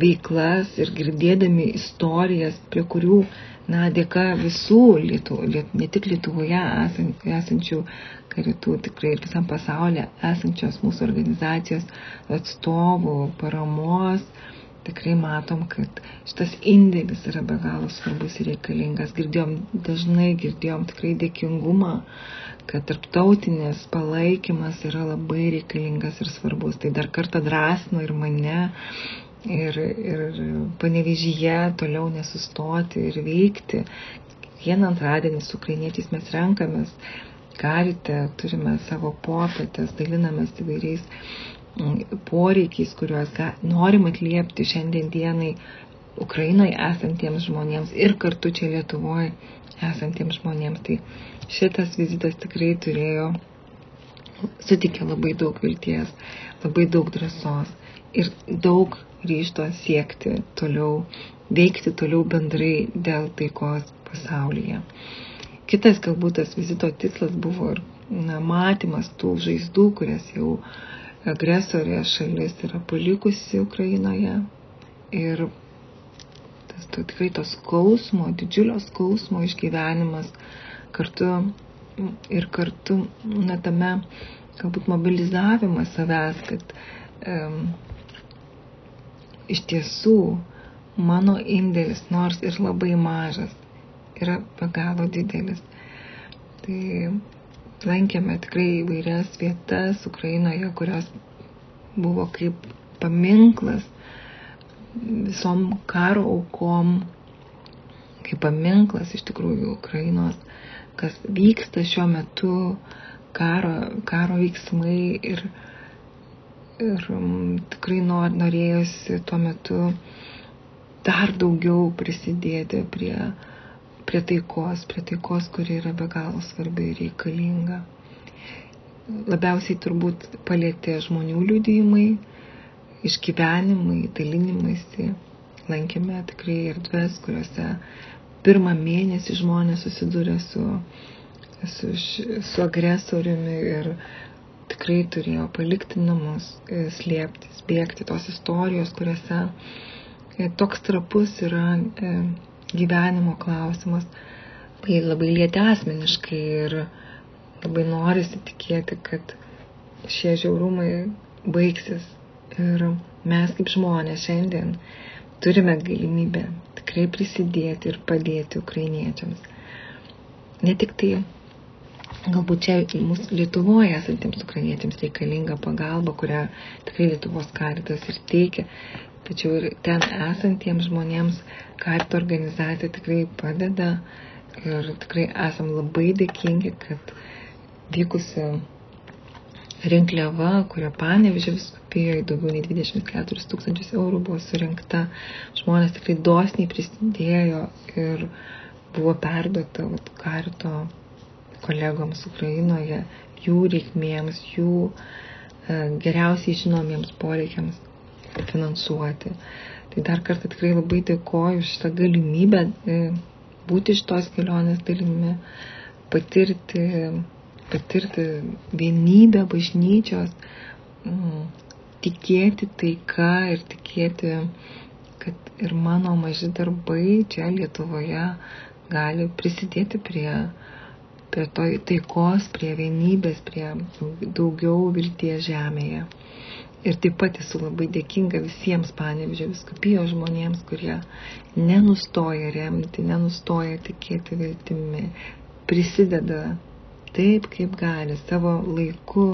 veiklas ir girdėdami istorijas, prie kurių na, dėka visų, Lietu, liet, ne tik Lietuvoje esančių karitų, tikrai ir visam pasaulyje esančios mūsų organizacijos atstovų, paramos, tikrai matom, kad šitas indėlis yra be galo svarbus ir reikalingas. Girdėjom, dažnai girdėjom tikrai dėkingumą, kad tarptautinės palaikymas yra labai reikalingas ir svarbus. Tai dar kartą drąsino ir mane ir, ir panevežyje toliau nesustoti ir veikti. Kiekvieną antradienį su ukrainiečiais mes renkamės karite, turime savo popietės, dalinamės įvairiais mm, poreikiais, kuriuos norim atliepti šiandien dienai Ukrainoje esantiems žmonėms ir kartu čia Lietuvoje esantiems žmonėms. Tai šitas vizitas tikrai turėjo, sutikė labai daug vilties, labai daug drąsos ir daug ryšto siekti toliau, veikti toliau bendrai dėl taikos pasaulyje. Kitas galbūt tas vizito tikslas buvo ir na, matymas tų žaizdų, kurias jau agresorė šalis yra palikusi Ukrainoje. Ir tas to, tikrai tos skausmo, didžiulio skausmo išgyvenimas kartu ir kartu na, tame galbūt mobilizavimas savęs, kad um, iš tiesų mano indėlis, nors ir labai mažas, yra be galo didelis. Tai lankėme tikrai įvairias vietas Ukrainoje, kurios buvo kaip paminklas visom karo aukom, kaip paminklas iš tikrųjų Ukrainos, kas vyksta šiuo metu, karo, karo veiksmai ir ir tikrai nor, norėjosi tuo metu dar daugiau prisidėti prie, prie taikos, prie taikos, kuri yra be galo svarbi ir reikalinga. Labiausiai turbūt palėtė žmonių liudijimai išgyvenimai, dalinimai. Lankėme tikrai erdves, kuriuose pirmą mėnesį žmonės susidūrė su, su, su agresoriumi ir tikrai turėjo palikti namus, slėptis, bėgti tos istorijos, kuriuose e, toks trapus yra e, gyvenimo klausimas, labai, labai lieti asmeniškai ir labai norisi tikėti, kad šie žiaurumai baigsis ir mes kaip žmonės šiandien turime galimybę tikrai prisidėti ir padėti ukrainiečiams. Ne tik tai, galbūt čia mūsų Lietuvoje esantiems ukrainiečiams reikalinga pagalba, kurią tikrai Lietuvos karitas ir teikia, tačiau ir ten esantiems žmonėms karito organizacija tikrai padeda ir tikrai esam labai dėkingi, kad vykusi rinkliava, kurio panevežė viskupijoje daugiau nei 24 tūkstančius eurų buvo surinkta. Žmonės tikrai dosniai prisidėjo ir buvo perduota karito kolegoms Ukrainoje, jų reikmėms, jų e, geriausiai žinomiems poreikiams finansuoti. Tai dar kartą tikrai labai dėkoju už šitą galimybę e, būti šitos kelionės dalimi, patirti patirti vienybę bažnyčios, mm, tikėti taika ir tikėti, kad ir mano maži darbai čia Lietuvoje gali prisidėti prie, prie to taikos, prie vienybės, prie daugiau vilties žemėje. Ir taip pat esu labai dėkinga visiems panevižė viskupijos žmonėms, kurie nenustoja remti, nenustoja tikėti viltimi, prisideda taip, kaip gali, savo laiku,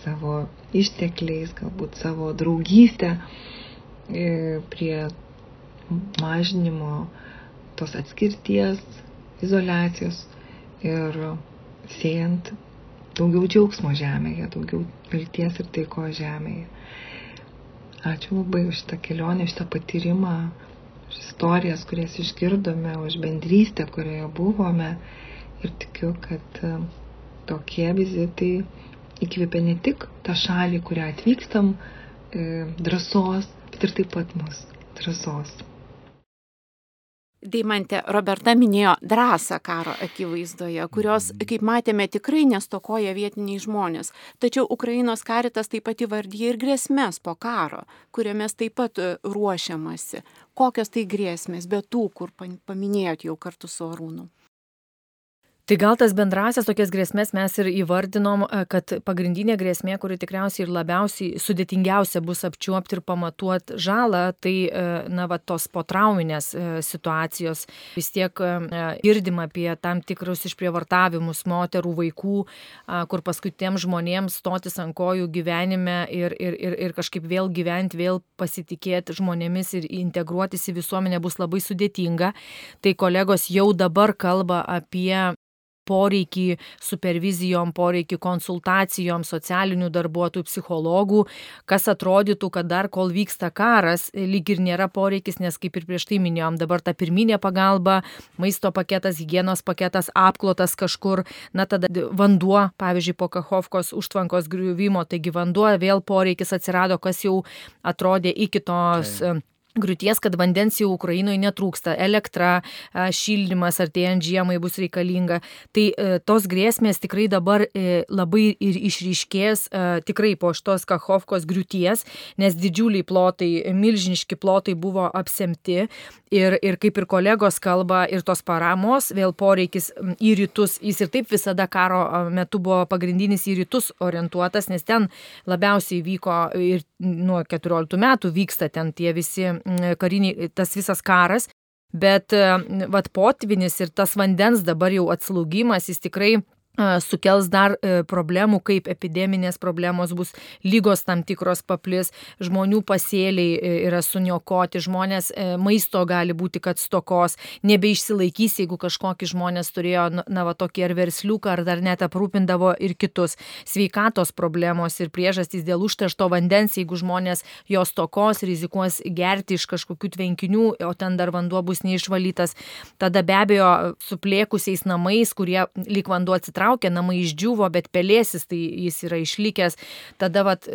savo ištekliais, galbūt savo draugystę e, prie mažinimo tos atskirties, izolacijos ir siejant daugiau džiaugsmo žemėje, daugiau vilties ir taiko žemėje. Ačiū labai už šitą kelionę, šitą patyrimą, už istorijas, kurias išgirdome, už bendrystę, kurioje buvome. Ir tikiu, kad tokie vizitai įkvėpia ne tik tą šalį, kurią atvykstam, e, drąsos, bet ir taip pat mus drąsos. Deimantė Roberta minėjo drąsą karo akivaizdoje, kurios, kaip matėme, tikrai nestokoja vietiniai žmonės. Tačiau Ukrainos karitas taip pat įvardyja ir grėsmės po karo, kuriomis taip pat e, ruošiamasi. Kokios tai grėsmės, be tų, kur paminėjot jau kartu su Arūnu? Tai gal tas bendrasias tokias grėsmės mes ir įvardinom, e, kad pagrindinė grėsmė, kuri tikriausiai ir labiausiai sudėtingiausia bus apčiuopti ir pamatuoti žalą, tai e, na, va, tos potrauminės e, situacijos. Vis tiek girdim apie tam tikrus išprievartavimus moterų, vaikų, kur paskui tiem žmonėms stotis ant kojų gyvenime ir, ir, ir, ir kažkaip vėl gyventi, vėl pasitikėti žmonėmis ir integruotis į visuomenę bus labai sudėtinga. Tai kolegos jau dabar kalba apie poreikį supervizijom, poreikį konsultacijom, socialinių darbuotojų, psichologų, kas atrodytų, kad dar kol vyksta karas, lyg ir nėra poreikis, nes kaip ir prieš tai minėjom, dabar ta pirminė pagalba, maisto paketas, hygienos paketas, apklotas kažkur, na tada vanduo, pavyzdžiui, po Kachovkos užtvankos griuvimo, taigi vanduo vėl poreikis atsirado, kas jau atrodė iki tos... Tai griūties, kad vandens jau Ukrainoje netrūksta, elektra, šildymas artėjant žiemai bus reikalinga. Tai e, tos grėsmės tikrai dabar e, labai ir išryškės e, tikrai po šitos Kachovkos griūties, nes didžiuliai plotai, milžiniški plotai buvo apsemti ir, ir kaip ir kolegos kalba, ir tos paramos, vėl poreikis į rytus, jis ir taip visada karo metu buvo pagrindinis į rytus orientuotas, nes ten labiausiai vyko ir nuo 14 metų vyksta ten tie visi kariniai, tas visas karas, bet vat potvinis ir tas vandens dabar jau atslūgimas, jis tikrai sukels dar e, problemų, kaip epideminės problemos bus, lygos tam tikros paplis, žmonių pasėliai e, yra suniokoti, žmonės e, maisto gali būti, kad stokos, nebeišsilaikys, jeigu kažkokį žmonės turėjo, na, va, tokį ar versliuką, ar dar net aprūpindavo ir kitus. Sveikatos problemos ir priežastys dėl užteršto vandens, jeigu žmonės jo stokos, rizikuos gerti iš kažkokių tvenkinių, o ten dar vanduo bus neišvalytas. Tada be abejo suplėkusiais namais, kurie lyg vanduo atsitraukia, pasitraukė, namai išdžiuvo, bet pelėsis tai jis yra išlikęs. Tada vat,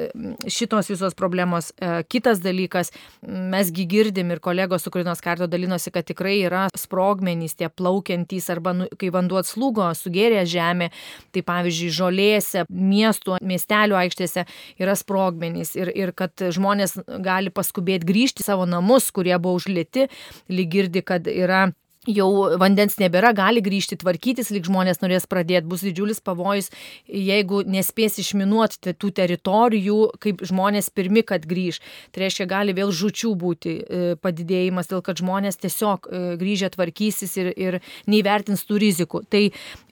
šitos visos problemos. E, kitas dalykas, mesgi girdim ir kolegos Ukrainos karto dalinosi, kad tikrai yra sprogmenys, tie plaukiantys arba nu, kai vanduo atslūgo, sugėrė žemė, tai pavyzdžiui, žolėse, miestų, miestelių aikštėse yra sprogmenys ir, ir kad žmonės gali paskubėti grįžti į savo namus, kurie buvo užlėti, lyg girdi, kad yra jau vandens nebėra, gali grįžti, tvarkytis, lyg žmonės norės pradėti, bus didžiulis pavojus, jeigu nespės išminuoti tų teritorijų, kaip žmonės pirmi, kad grįž. Tai reiškia, gali vėl žučių būti e, padidėjimas, dėl kad žmonės tiesiog e, grįžę tvarkysis ir, ir neįvertins tų rizikų. Tai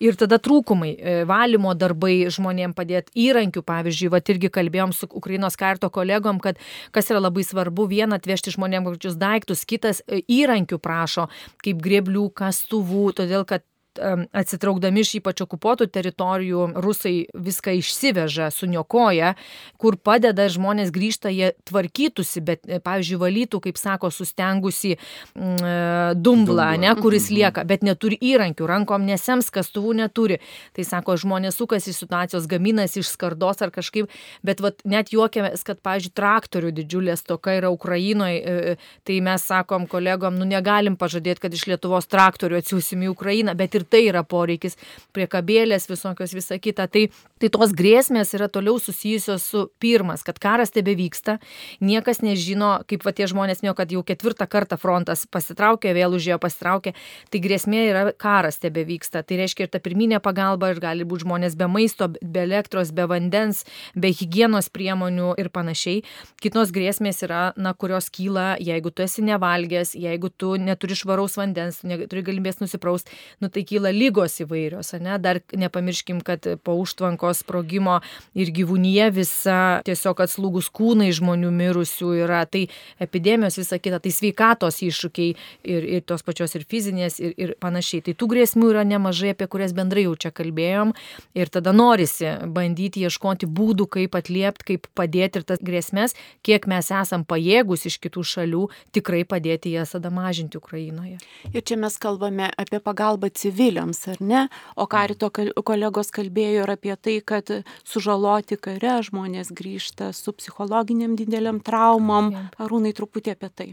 ir tada trūkumai, e, valymo darbai žmonėms padėti, įrankių, pavyzdžiui, va irgi kalbėjom su Ukrainos karto kolegom, kad kas yra labai svarbu, viena atvežti žmonėms kokius daiktus, kitas įrankių prašo, kaip grėbti grėblių, kastuvų, todėl kad atsitraukdami iš ypač okupuotų teritorijų, rusai viską išsiveža, suniokoja, kur padeda žmonės grįžta, jie tvarkytųsi, bet, e, pavyzdžiui, valytų, kaip sako, sustengusi mm, e, dumblą, ne, kuris mhm. lieka, bet neturi įrankių, rankom nesems, kastuvų neturi. Tai sako, žmonės sukasi situacijos, gaminasi iš skardos ar kažkaip, bet vat, net juokiamės, kad, pavyzdžiui, traktorių didžiulės toka yra Ukrainoje, e, tai mes sakom kolegom, nu negalim pažadėti, kad iš Lietuvos traktorių atsiūsim į Ukrainą, bet ir ir tai yra poreikis, priekabėlės visokios visa kita. Tai, tai tos grėsmės yra toliau susijusios su pirmas, kad karas tebe vyksta, niekas nežino, kaip va tie žmonės minėjo, kad jau ketvirtą kartą frontas pasitraukė, vėl užėjo pasitraukė, tai grėsmė yra karas tebe vyksta. Tai reiškia ir ta pirminė pagalba, ir gali būti žmonės be maisto, be elektros, be vandens, be hygienos priemonių ir panašiai. Kitos grėsmės yra, na, kurios kyla, jeigu tu esi nevalgęs, jeigu tu neturi švaraus vandens, neturi galimybės nusipraust, nu tai kyla lygos įvairios, ne? Dar nepamirškim, kad po užtvankos sprogimo ir gyvūnyje visa tiesiog atslūgus kūnai žmonių mirusių yra, tai epidemijos visa kita, tai sveikatos iššūkiai ir, ir tos pačios ir fizinės ir, ir panašiai. Tai tų grėsmių yra nemažai, apie kurias bendrai jau čia kalbėjom ir tada norisi bandyti ieškoti būdų, kaip atliepti, kaip padėti ir tas grėsmės, kiek mes esam pajėgus iš kitų šalių tikrai padėti jas tada mažinti Ukrainoje. Ir čia mes kalbame apie pagalbą civiliams civiliams, ar ne? O karito kolegos kalbėjo ir apie tai, kad sužaloti kare žmonės grįžta su psichologiniam dideliam traumom. Arūnai truputį apie tai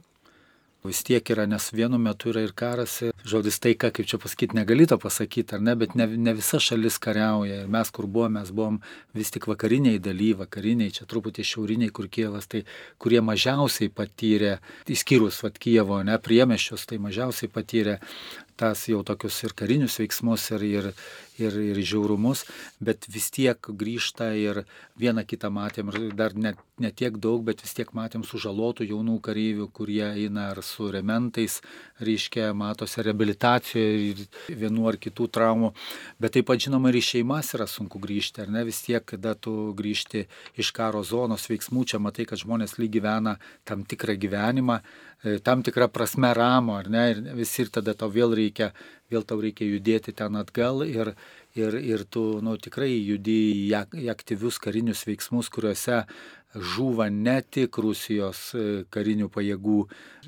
vis tiek yra, nes vienu metu yra ir karas, ir žodis taika, kaip čia pasakyti, negali to pasakyti, ar ne, bet ne, ne visa šalis kariauja. Ir mes, kur buvome, mes buvom vis tik vakariniai daly, vakariniai, čia truputį šiauriniai, kur Kievas, tai kurie mažiausiai patyrė, įskyrus vat Kievo, ne, priemeščius, tai mažiausiai patyrė tas jau tokius ir karinius veiksmus, ir, ir, ir, ir žiaurumus, bet vis tiek grįžta ir vieną kitą matėm, ir dar net ne tiek daug, bet vis tiek matėm sužalotų jaunų kareivių, kurie eina ar su rementais, reiškia, matosi rehabilitacijoje ir vienų ar kitų traumų, bet taip pat žinoma ir į šeimas yra sunku grįžti, ar ne, vis tiek, kada tu grįžti iš karo zonos veiksmų, čia matai, kad žmonės lyg gyvena tam tikrą gyvenimą, e, tam tikrą prasme ramo, ar ne, ir visi ir tada tau vėl reikia, vėl tau reikia judėti ten atgal ir, ir, ir tu nu, tikrai judi į aktyvius karinius veiksmus, kuriuose žūva ne tik Rusijos e, karinių pajėgų,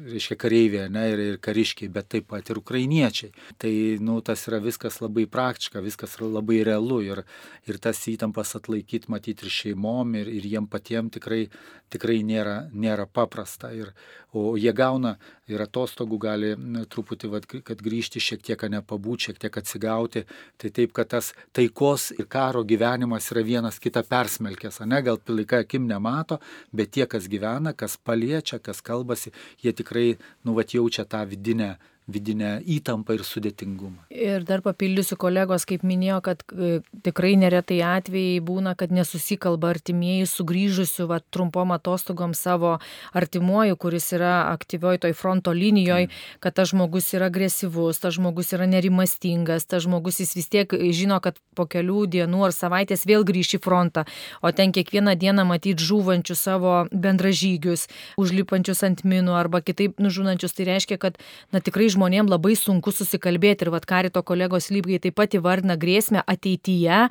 reiškia kareiviai ne, ir, ir kariškiai, bet taip pat ir ukrainiečiai. Tai nu, tas yra viskas labai praktiška, viskas yra labai realu ir, ir tas įtampas atlaikyti matyti ir šeimom, ir, ir jiem patiem tikrai, tikrai nėra, nėra paprasta. Ir, o jie gauna ir atostogų gali truputį, vat, kad grįžti šiek tiek, nepabūti, šiek tiek atsigauti. Tai taip, kad tas taikos ir karo gyvenimas yra vienas kitą persmelkęs, ne, gal pilika akim nemato, bet tie, kas gyvena, kas paliečia, kas kalbasi, jie tikrai, nu, vat jaučia tą vidinę vidinę įtampą ir sudėtingumą. Ir dar papildysiu kolegos, kaip minėjo, kad e, tikrai neretai atvejai būna, kad nesusikalba artimieji sugrįžusių va, trumpom atostogom savo artimuoju, kuris yra aktyvioj toj fronto linijoje, mm. kad tas žmogus yra agresyvus, tas žmogus yra nerimastingas, tas žmogus jis vis tiek žino, kad po kelių dienų ar savaitės vėl grįš į frontą, o ten kiekvieną dieną matyti žūvančių savo bendražygius, užlipančius ant minų arba kitaip nužūnančius, tai reiškia, kad na, tikrai žmonėm labai sunku susikalbėti ir vad karito kolegos lygiai taip pat įvardina grėsmę ateityje,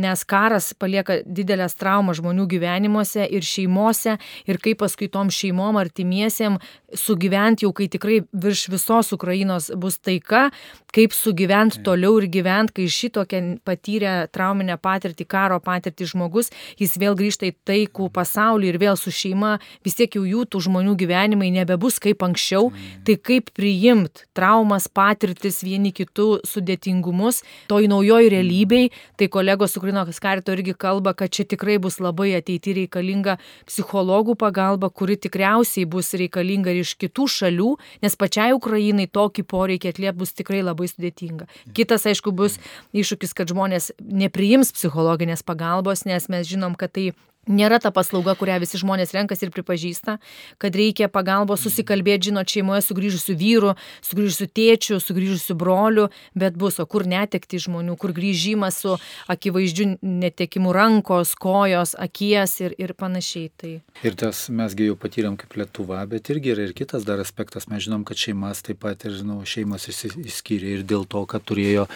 nes karas palieka didelės traumas žmonių gyvenimuose ir šeimose ir kaip paskui tom šeimom artimiesiem sugyventi jau, kai tikrai virš visos Ukrainos bus taika, kaip sugyventi toliau ir gyventi, kai šitokią patyrę trauminę patirtį, karo patirtį žmogus, jis vėl grįžta į taikų pasaulį ir vėl su šeima, vis tiek jau jų tų žmonių gyvenimai nebebus kaip anksčiau, tai kaip priimt traumas, patirtis vieni kitų sudėtingumus, toj naujoj realybei, tai kolegos Ukrainos karito irgi kalba, kad čia tikrai bus labai ateity reikalinga psichologų pagalba, kuri tikriausiai bus reikalinga ir iš kitų šalių, nes pačiai Ukrainai tokį poreikį atliep bus tikrai labai sudėtinga. Kitas, aišku, bus iššūkis, kad žmonės nepriims psichologinės pagalbos, nes mes žinom, kad tai nėra ta paslauga, kurią visi žmonės renkasi ir pripažįsta, kad reikia pagalbos susikalbėti, žinot, šeimoje sugrįžusių vyrų, sugrįžusių tėčių, sugrįžusių brolių, bet bus, o kur netekti žmonių, kur grįžimas su akivaizdžiu netekimu rankos, kojos, akies ir, ir panašiai. Tai. Ir tas mesgi jau patyrėm kaip Lietuva, bet irgi yra ir kitas dar aspektas, mes žinom, kad šeimas taip pat ir žinau, šeimas išskyrė ir dėl to, kad turėjo,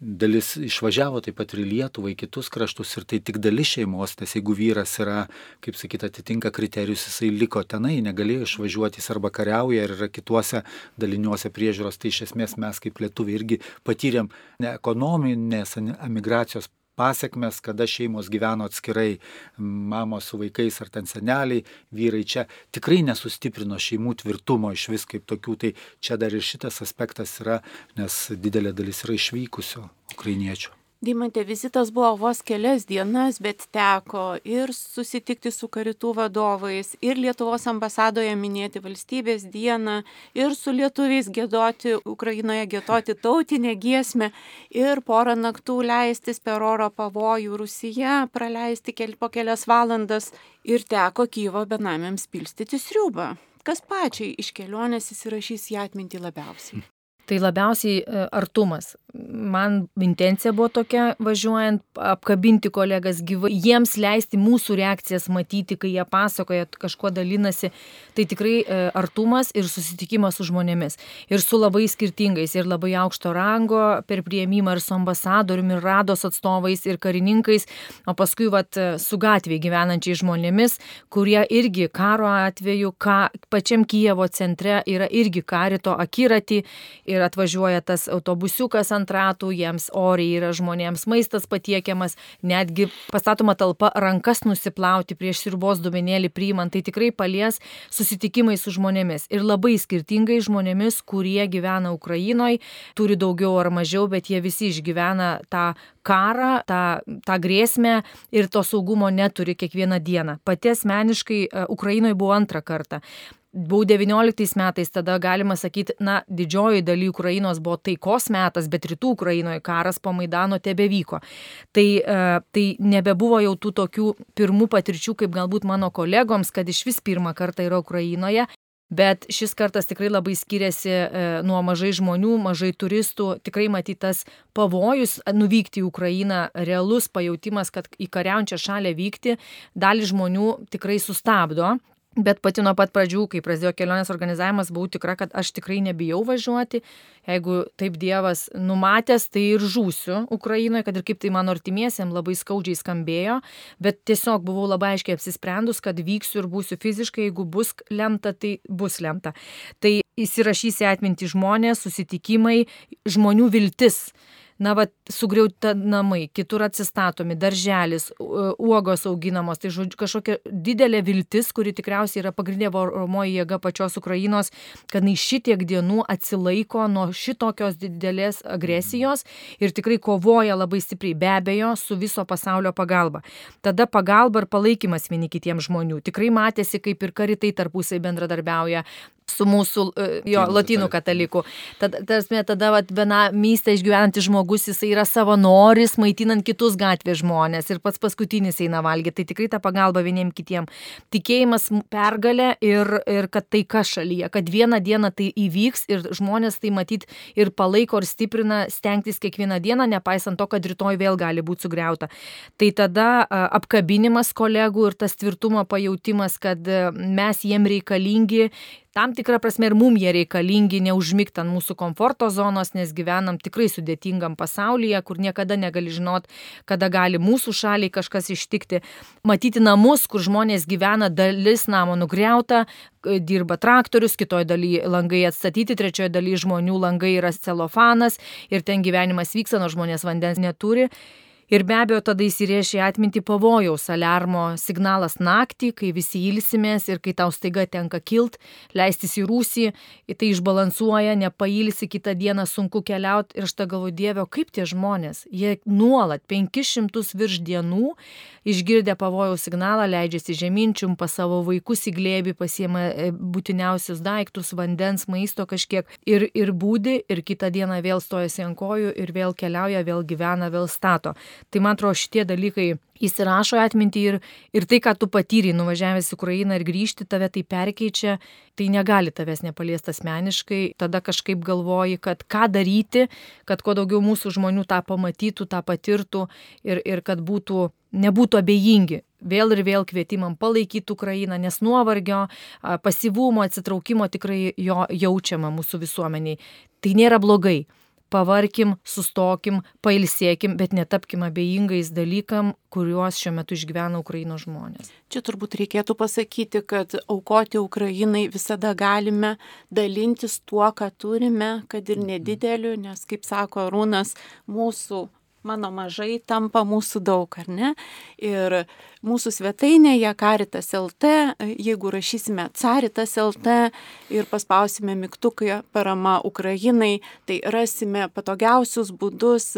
dalis išvažiavo taip pat ir į Lietuvą, į kitus kraštus ir tai tik dalis šeimos, nes jeigu vyras vyras yra, kaip sakyt, atitinka kriterijus, jisai liko tenai, negalėjo išvažiuoti, jis arba kariauja ir yra kituose daliniuose priežiūros. Tai iš esmės mes kaip lietuviai irgi patyrėm ne ekonominės emigracijos pasiekmes, kada šeimos gyveno atskirai, mamos su vaikais ar ten seneliai, vyrai čia tikrai nesustiprino šeimų tvirtumo iš vis kaip tokių, tai čia dar ir šitas aspektas yra, nes didelė dalis yra išvykusių ukrainiečių. Dimantė vizitas buvo vos kelias dienas, bet teko ir susitikti su karitų vadovais, ir Lietuvos ambasadoje minėti valstybės dieną, ir su lietuviais gėdoti, Ukrainoje gėdoti tautinę giesmę, ir porą naktų leistis per oro pavojų Rusija, praleisti kel, po kelias valandas, ir teko Kyvo benamiams pilstyti sriubą. Kas pačiai iš kelionės įsirašys į atmintį labiausiai? Tai labiausiai e, artumas. Man intencija buvo tokia, važiuojant, apkabinti kolegas gyvai, jiems leisti mūsų reakcijas matyti, kai jie pasakoja, kažkuo dalinasi. Tai tikrai e, artumas ir susitikimas su žmonėmis. Ir su labai skirtingais, ir labai aukšto rango per prieimimą, ir su ambasadoriumi, ir rados atstovais, ir karininkais, o paskui vat, su gatvėje gyvenančiais žmonėmis, kurie irgi karo atveju, ka, pačiam Kijevo centre yra irgi karito akiratį. Ir ir atvažiuoja tas autobusiukas ant ratų, jiems oriai yra žmonėms maistas patiekiamas, netgi pastatoma talpa rankas nusiplauti prieš sirbos dubenėlį priimant, tai tikrai palies susitikimai su žmonėmis. Ir labai skirtingai žmonėmis, kurie gyvena Ukrainoje, turi daugiau ar mažiau, bet jie visi išgyvena tą karą, tą, tą grėsmę ir to saugumo neturi kiekvieną dieną. Pati asmeniškai e, Ukrainoje buvo antrą kartą buvau devynioliktais metais tada galima sakyt na didžioji daly ukrainos buvo taikos metas bet rytų ukrainoje karas po maidano tebevyko. Tai e, tai nebebuvo jau tų tokių pirmų patirčių kaip galbūt mano kolegoms kad išvis pirmą kartą yra ukrainoje bet šis kartas tikrai labai skiriasi e, nuo mažai žmonių mažai turistų. Tikrai matyt tas pavojus nuvykti į ukrainą realus pajautimas kad į kariaujančią šalį vykti dalį žmonių tikrai sustabdo Bet pati nuo pat pradžių, kai prasidėjo kelionės organizavimas, buvau tikra, kad aš tikrai nebijau važiuoti. Jeigu taip Dievas numatęs, tai ir žūsiu Ukrainoje, kad ir kaip tai mano artimiesiems labai skaudžiai skambėjo. Bet tiesiog buvau labai aiškiai apsisprendus, kad vyksiu ir būsiu fiziškai, jeigu bus lemta, tai bus lemta. Tai įsirašysi atminti žmonės, susitikimai, žmonių viltis na vat sugriauta namai kitur atsistatomi darželis uogos auginamos tai žodžiu kažkokia didelė viltis kuri tikriausiai yra pagrindinė varomoji jėga pačios ukrainos kad jinai šitiek dienų atsilaiko nuo šitokios didelės agresijos ir tikrai kovoja labai stipriai be abejo su viso pasaulio pagalba. Tada pagalba ir palaikymas vieni kitiems žmonių. Tikrai matėsi kaip ir karitai tarpusai bendradarbiauja su mūsų e, jo lotynų katalikų. Tad, tarsi, tada vat, benamystę išgyvenantis žmogus, jis yra savanoris, maitinant kitus gatvės žmonės ir pats paskutinis eina valgyti. Tai tikrai ta pagalba vieniem kitiem. Tikėjimas pergalė ir, ir kad taika šalyje, kad vieną dieną tai įvyks ir žmonės tai matyt ir palaiko ir stiprina stengtis kiekvieną dieną, nepaisant to, kad rytoj vėl gali būti sugriauta. Tai tada apkabinimas kolegų ir tas tvirtumo pajūtimas, kad mes jiem reikalingi, tam tikra prasme ir mum jie reikalingi, neužmygti ant mūsų komforto zonos, nes gyvenam tikrai sudėtingam pasaulyje, kur niekada negali žinot, kada gali mūsų šaliai kažkas ištikti. Matyti namus, kur žmonės gyvena, dalis namo nugriauta, dirba traktorius, kitoje dalyje langai atstatyti, trečioje dalyje žmonių langai yra celofanas ir ten gyvenimas vyksta, nors žmonės vandens neturi. Ir be abejo, tada įsirėšia į atmintį pavojaus alarmo signalas naktį, kai visi ilsimės ir kai tau staiga tenka kilt, leistis į rūsį, į tai išbalansuoja, nepailsi, kitą dieną sunku keliauti ir aš tą galvoju, Dievio, kaip tie žmonės, jie nuolat 500 virš dienų išgirdę pavojaus signalą leidžiasi žemynčium pas savo vaikus į glėbį, pasiema e, būtiniausius daiktus, vandens, maisto kažkiek. Ir, ir būdi ir kitą dieną vėl stojasi ant kojų ir vėl keliauja, vėl gyvena, vėl stato. Tai man atrodo šitie dalykai įsirašo atmintį ir, ir tai, ką tu patyri, nuvažiavęs į Ukrainą ir grįžti, tave tai perkeičia, tai negali tavęs nepaliesti asmeniškai, tada kažkaip galvoji, kad ką daryti, kad kuo daugiau mūsų žmonių tą pamatytų, tą patirtų ir, ir kad būtų, nebūtų abejingi. Vėl ir vėl kvietimam palaikyti Ukrainą, nes nuovargio, pasivumo, atsitraukimo tikrai jo jaučiama mūsų visuomeniai. Tai nėra blogai pavarkim, sustokim, pailsėkim, bet netapkim abejingais dalykam, kuriuos šiuo metu išgyvena Ukrainos žmonės. Čia turbūt reikėtų pasakyti, kad aukoti Ukrainai visada galime dalintis tuo, ką turime, kad ir nedideliu, nes, kaip sako Rūnas, mūsų mano mažai tampa mūsų daug, ar ne? Ir mūsų svetainėje Karitas LT, jeigu rašysime Caritas LT ir paspausime mygtuką parama Ukrainai, tai rasime patogiausius būdus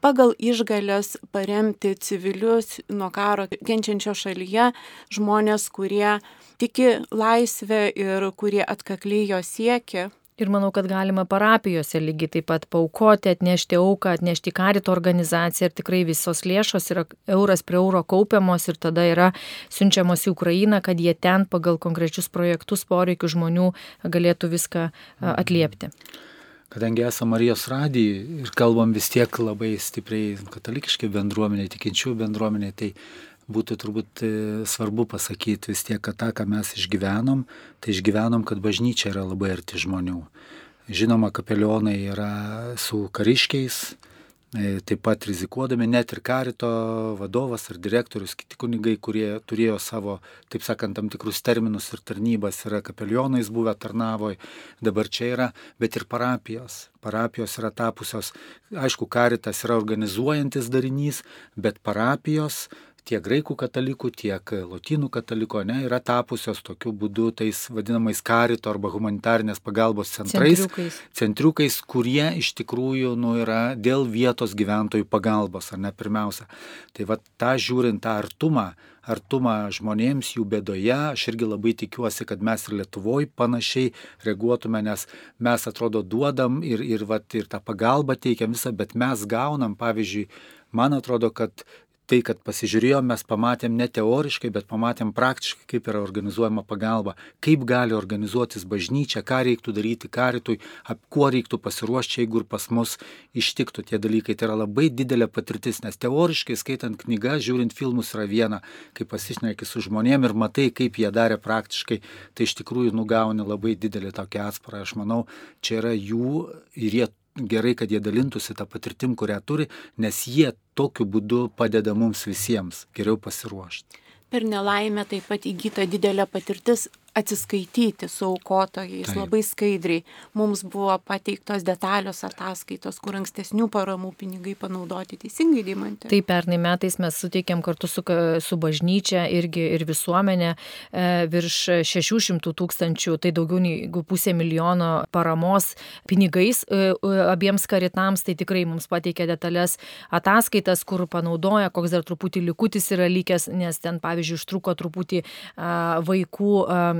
pagal išgalės paremti civilius nuo karo kenčiančio šalyje žmonės, kurie tiki laisvę ir kurie atkakliai jo siekia Ir manau, kad galima parapijose lygiai taip pat paukoti, atnešti auką, atnešti karito organizaciją ir tikrai visos lėšos yra euras prie euro kaupiamos ir tada yra siunčiamos į Ukrainą, kad jie ten pagal konkrečius projektus poreikių žmonių galėtų viską atliepti. Kadangi esame Marijos radijai ir kalbam vis tiek labai stipriai katalikiškai bendruomenė, tikinčių bendruomenė, tai būtų turbūt e, svarbu pasakyti vis tiek, kad tą, ką mes išgyvenom, tai išgyvenom, kad bažnyčia yra labai arti žmonių. Žinoma, kapelionai yra su kariškiais, e, taip pat rizikuodami, net ir karito vadovas ar direktorius, kiti kunigai, kurie turėjo savo, taip sakant, tam tikrus terminus ir tarnybas, yra kapelionais buvę tarnavoj, dabar čia yra, bet ir parapijos. Parapijos yra tapusios, aišku, karitas yra organizuojantis darinys, bet parapijos tiek graikų katalikų, tiek lotynų katalikų, ne, yra tapusios tokiu būdu tais vadinamais karito arba humanitarnės pagalbos centrais, Centriukais. centriukais kurie iš tikrųjų nu, yra dėl vietos gyventojų pagalbos, ar ne pirmiausia. Tai va tą žiūrint tą artumą, artumą žmonėms jų bėdoje, aš irgi labai tikiuosi, kad mes ir Lietuvoje panašiai reaguotume, nes mes atrodo duodam ir, ir, vat, ir tą pagalbą teikiam visą, bet mes gaunam, pavyzdžiui, man atrodo, kad tai, kad pasižiūrėjom, mes pamatėm ne teoriškai, bet pamatėm praktiškai, kaip yra organizuojama pagalba, kaip gali organizuotis bažnyčia, ką reiktų daryti karitui, ap kuo reiktų pasiruošti, jeigu ir pas mus ištiktų tie dalykai. Tai yra labai didelė patirtis, nes teoriškai skaitant knygas, žiūrint filmus yra viena, kai pasišneki su žmonėm ir matai, kaip jie darė praktiškai, tai iš tikrųjų nugauni labai didelį tokį atsparą. Aš manau, čia yra jų ir jie gerai, kad jie dalintųsi tą patirtim, kurią turi, nes jie tokiu būdu padeda mums visiems geriau pasiruošti. Per nelaimę taip pat įgyta didelė patirtis atsiskaityti su aukotojais Taip. labai skaidriai. Mums buvo pateiktos detalios ataskaitos, kur ankstesnių paramų pinigai panaudoti teisingai, Dimantė. Taip, pernai metais mes suteikėm kartu su, su bažnyčia irgi ir visuomenė e, virš 600 tūkstančių, tai daugiau negu pusė milijono paramos pinigais e, abiems karitams, tai tikrai mums pateikė detalės ataskaitas, kur panaudoja, koks dar truputį likutis yra likęs, nes ten, pavyzdžiui, užtruko truputį a, vaikų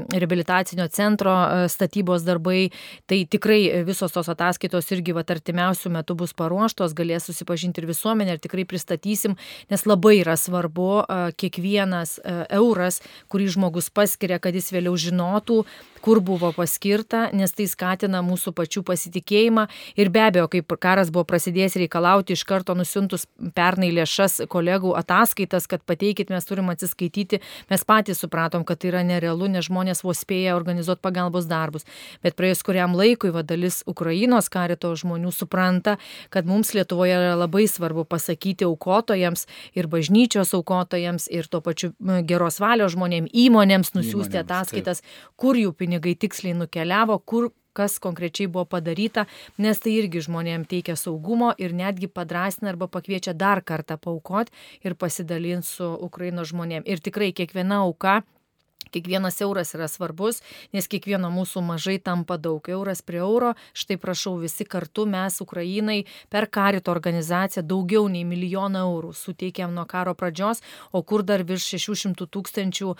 reabilitacinio centro e, statybos darbai. Tai tikrai visos tos ataskaitos irgi va artimiausių metų bus paruoštos, galės susipažinti ir visuomenė ir tikrai pristatysim, nes labai yra svarbu e, kiekvienas e, euras, kurį žmogus paskiria, kad jis vėliau žinotų, kur buvo paskirta, nes tai skatina mūsų pačių pasitikėjimą ir be abejo, kaip karas buvo prasidėjęs reikalauti iš karto nusiuntus pernai lėšas kolegų ataskaitas, kad pateikit, mes turim atsiskaityti, mes patys supratom, kad tai yra nerealu, nes žmonės vos spėja organizuoti pagalbos darbus. Bet praėjus kuriam laikui, va dalis Ukrainos karito žmonių supranta, kad mums Lietuvoje yra labai svarbu pasakyti aukotojams ir bažnyčios aukotojams ir tuo pačiu geros valios žmonėms, įmonėms nusiųsti įmonėms, ataskaitas, taip. kur jų pinigai tiksliai nukeliavo, kur kas konkrečiai buvo padaryta, nes tai irgi žmonėms teikia saugumo ir netgi padrasina arba pakviečia dar kartą paukoti ir pasidalinti su Ukraino žmonėms. Ir tikrai kiekviena auka Kiekvienas euras yra svarbus, nes kiekvieno mūsų mažai tampa daug. Euras prie euro, štai prašau, visi kartu mes Ukrainai per karito organizaciją daugiau nei milijoną eurų suteikėm nuo karo pradžios, o kur dar virš 600 tūkstančių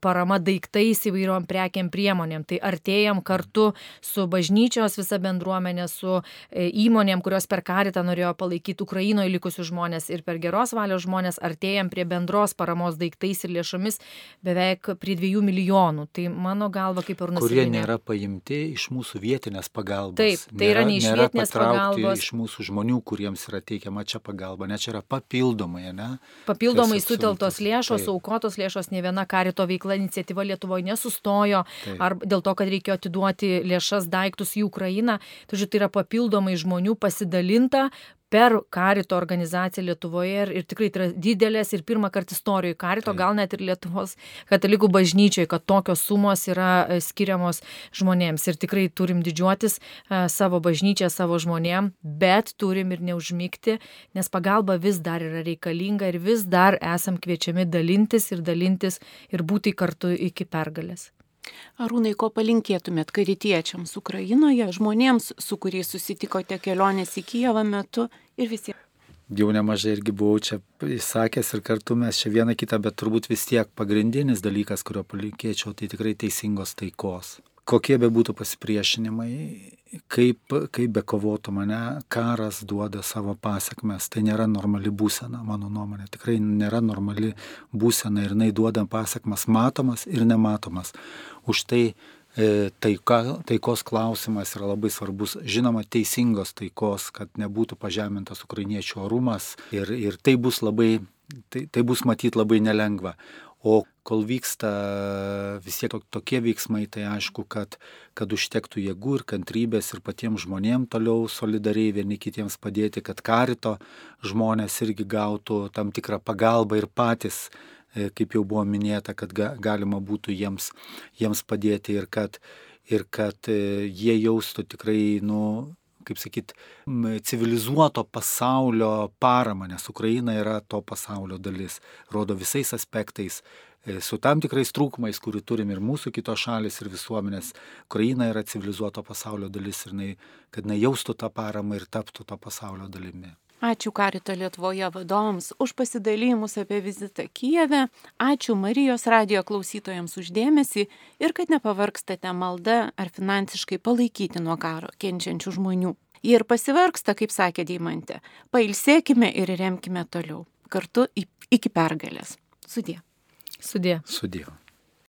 parama daiktais įvairiom prekiam priemonėm. Tai artėjam kartu su bažnyčios visa bendruomenė, su e, įmonėm, kurios per karitą norėjo palaikyti Ukrainoje likusius žmonės ir per geros valios žmonės, artėjam prie bendros paramos daiktais ir lėšomis beveik prie 2 milijonų. Tai mano galva kaip ir nusiminė. Kurie nėra paimti iš mūsų vietinės pagalbos. Taip, tai nėra, yra ne iš vietinės pagalbos. Iš mūsų žmonių, kuriems yra teikiama čia pagalba, ne čia yra papildomai, ne? Papildomai suteltos lėšos, taip. aukotos lėšos, ne viena karito veikla iniciatyva Lietuvoje nesustojo, taip. ar dėl to, kad reikėjo atiduoti lėšas daiktus į Ukrainą. Tai, tai yra papildomai žmonių pasidalinta, per karito organizaciją Lietuvoje ir, ir tikrai tai yra didelės ir pirmą kartą istorijoje karito, gal net ir Lietuvos katalikų bažnyčiai, kad tokios sumos yra e, skiriamos žmonėms. Ir tikrai turim didžiuotis e, savo bažnyčią, savo žmonėm, bet turim ir neužmygti, nes pagalba vis dar yra reikalinga ir vis dar esam kviečiami dalintis ir dalintis ir būti kartu iki pergalės. Arūnai, ko palinkėtumėt karitiečiams Ukrainoje, žmonėms, su kuriais susitikote kelionės į Kijevą metu ir visiems? Jau nemažai irgi buvau čia įsakęs ir kartu mes čia vieną kitą, bet turbūt vis tiek pagrindinis dalykas, kurio palinkėčiau, tai tikrai teisingos taikos. Kokie be būtų pasipriešinimai, kaip, kaip be kovotų mane, karas duoda savo pasiekmes. Tai nėra normali būsena, mano nuomonė. Tikrai nėra normali būsena ir jinai duoda pasiekmes matomas ir nematomas. Už tai e, taika, taikos klausimas yra labai svarbus. Žinoma, teisingos taikos, kad nebūtų pažemintas ukrainiečių orumas ir, ir tai bus labai, tai, tai bus matyti labai nelengva. O kol vyksta vis tiek tokie veiksmai, tai aišku, kad, kad užtektų jėgų ir kantrybės ir patiems žmonėms toliau solidariai vieni kitiems padėti, kad karito žmonės irgi gautų tam tikrą pagalbą ir patys, e, kaip jau buvo minėta, kad ga, galima būtų jiems, jiems padėti ir kad, ir kad e, jie jaustų tikrai, nu, kaip sakyt, civilizuoto pasaulio paramą, nes Ukraina yra to pasaulio dalis, rodo visais aspektais, e, su tam tikrais trūkumais, kurių turim ir mūsų kitos šalis ir visuomenės. Ukraina yra civilizuoto pasaulio dalis ir jinai, kad jinai jaustų tą paramą ir taptų to pasaulio dalimi. Ačiū Karito Lietuvoje vadovams už pasidalymus apie vizitą Kijeve. Ačiū Marijos radio klausytojams uždėmesį ir kad nepavargstate malda ar finansiškai palaikyti nuo karo kenčiančių žmonių. Jie ir pasivargsta, kaip sakė Deimantė. Pailsėkime ir remkime toliau. Kartu iki pergalės. Sudė. Sudė. Sudė.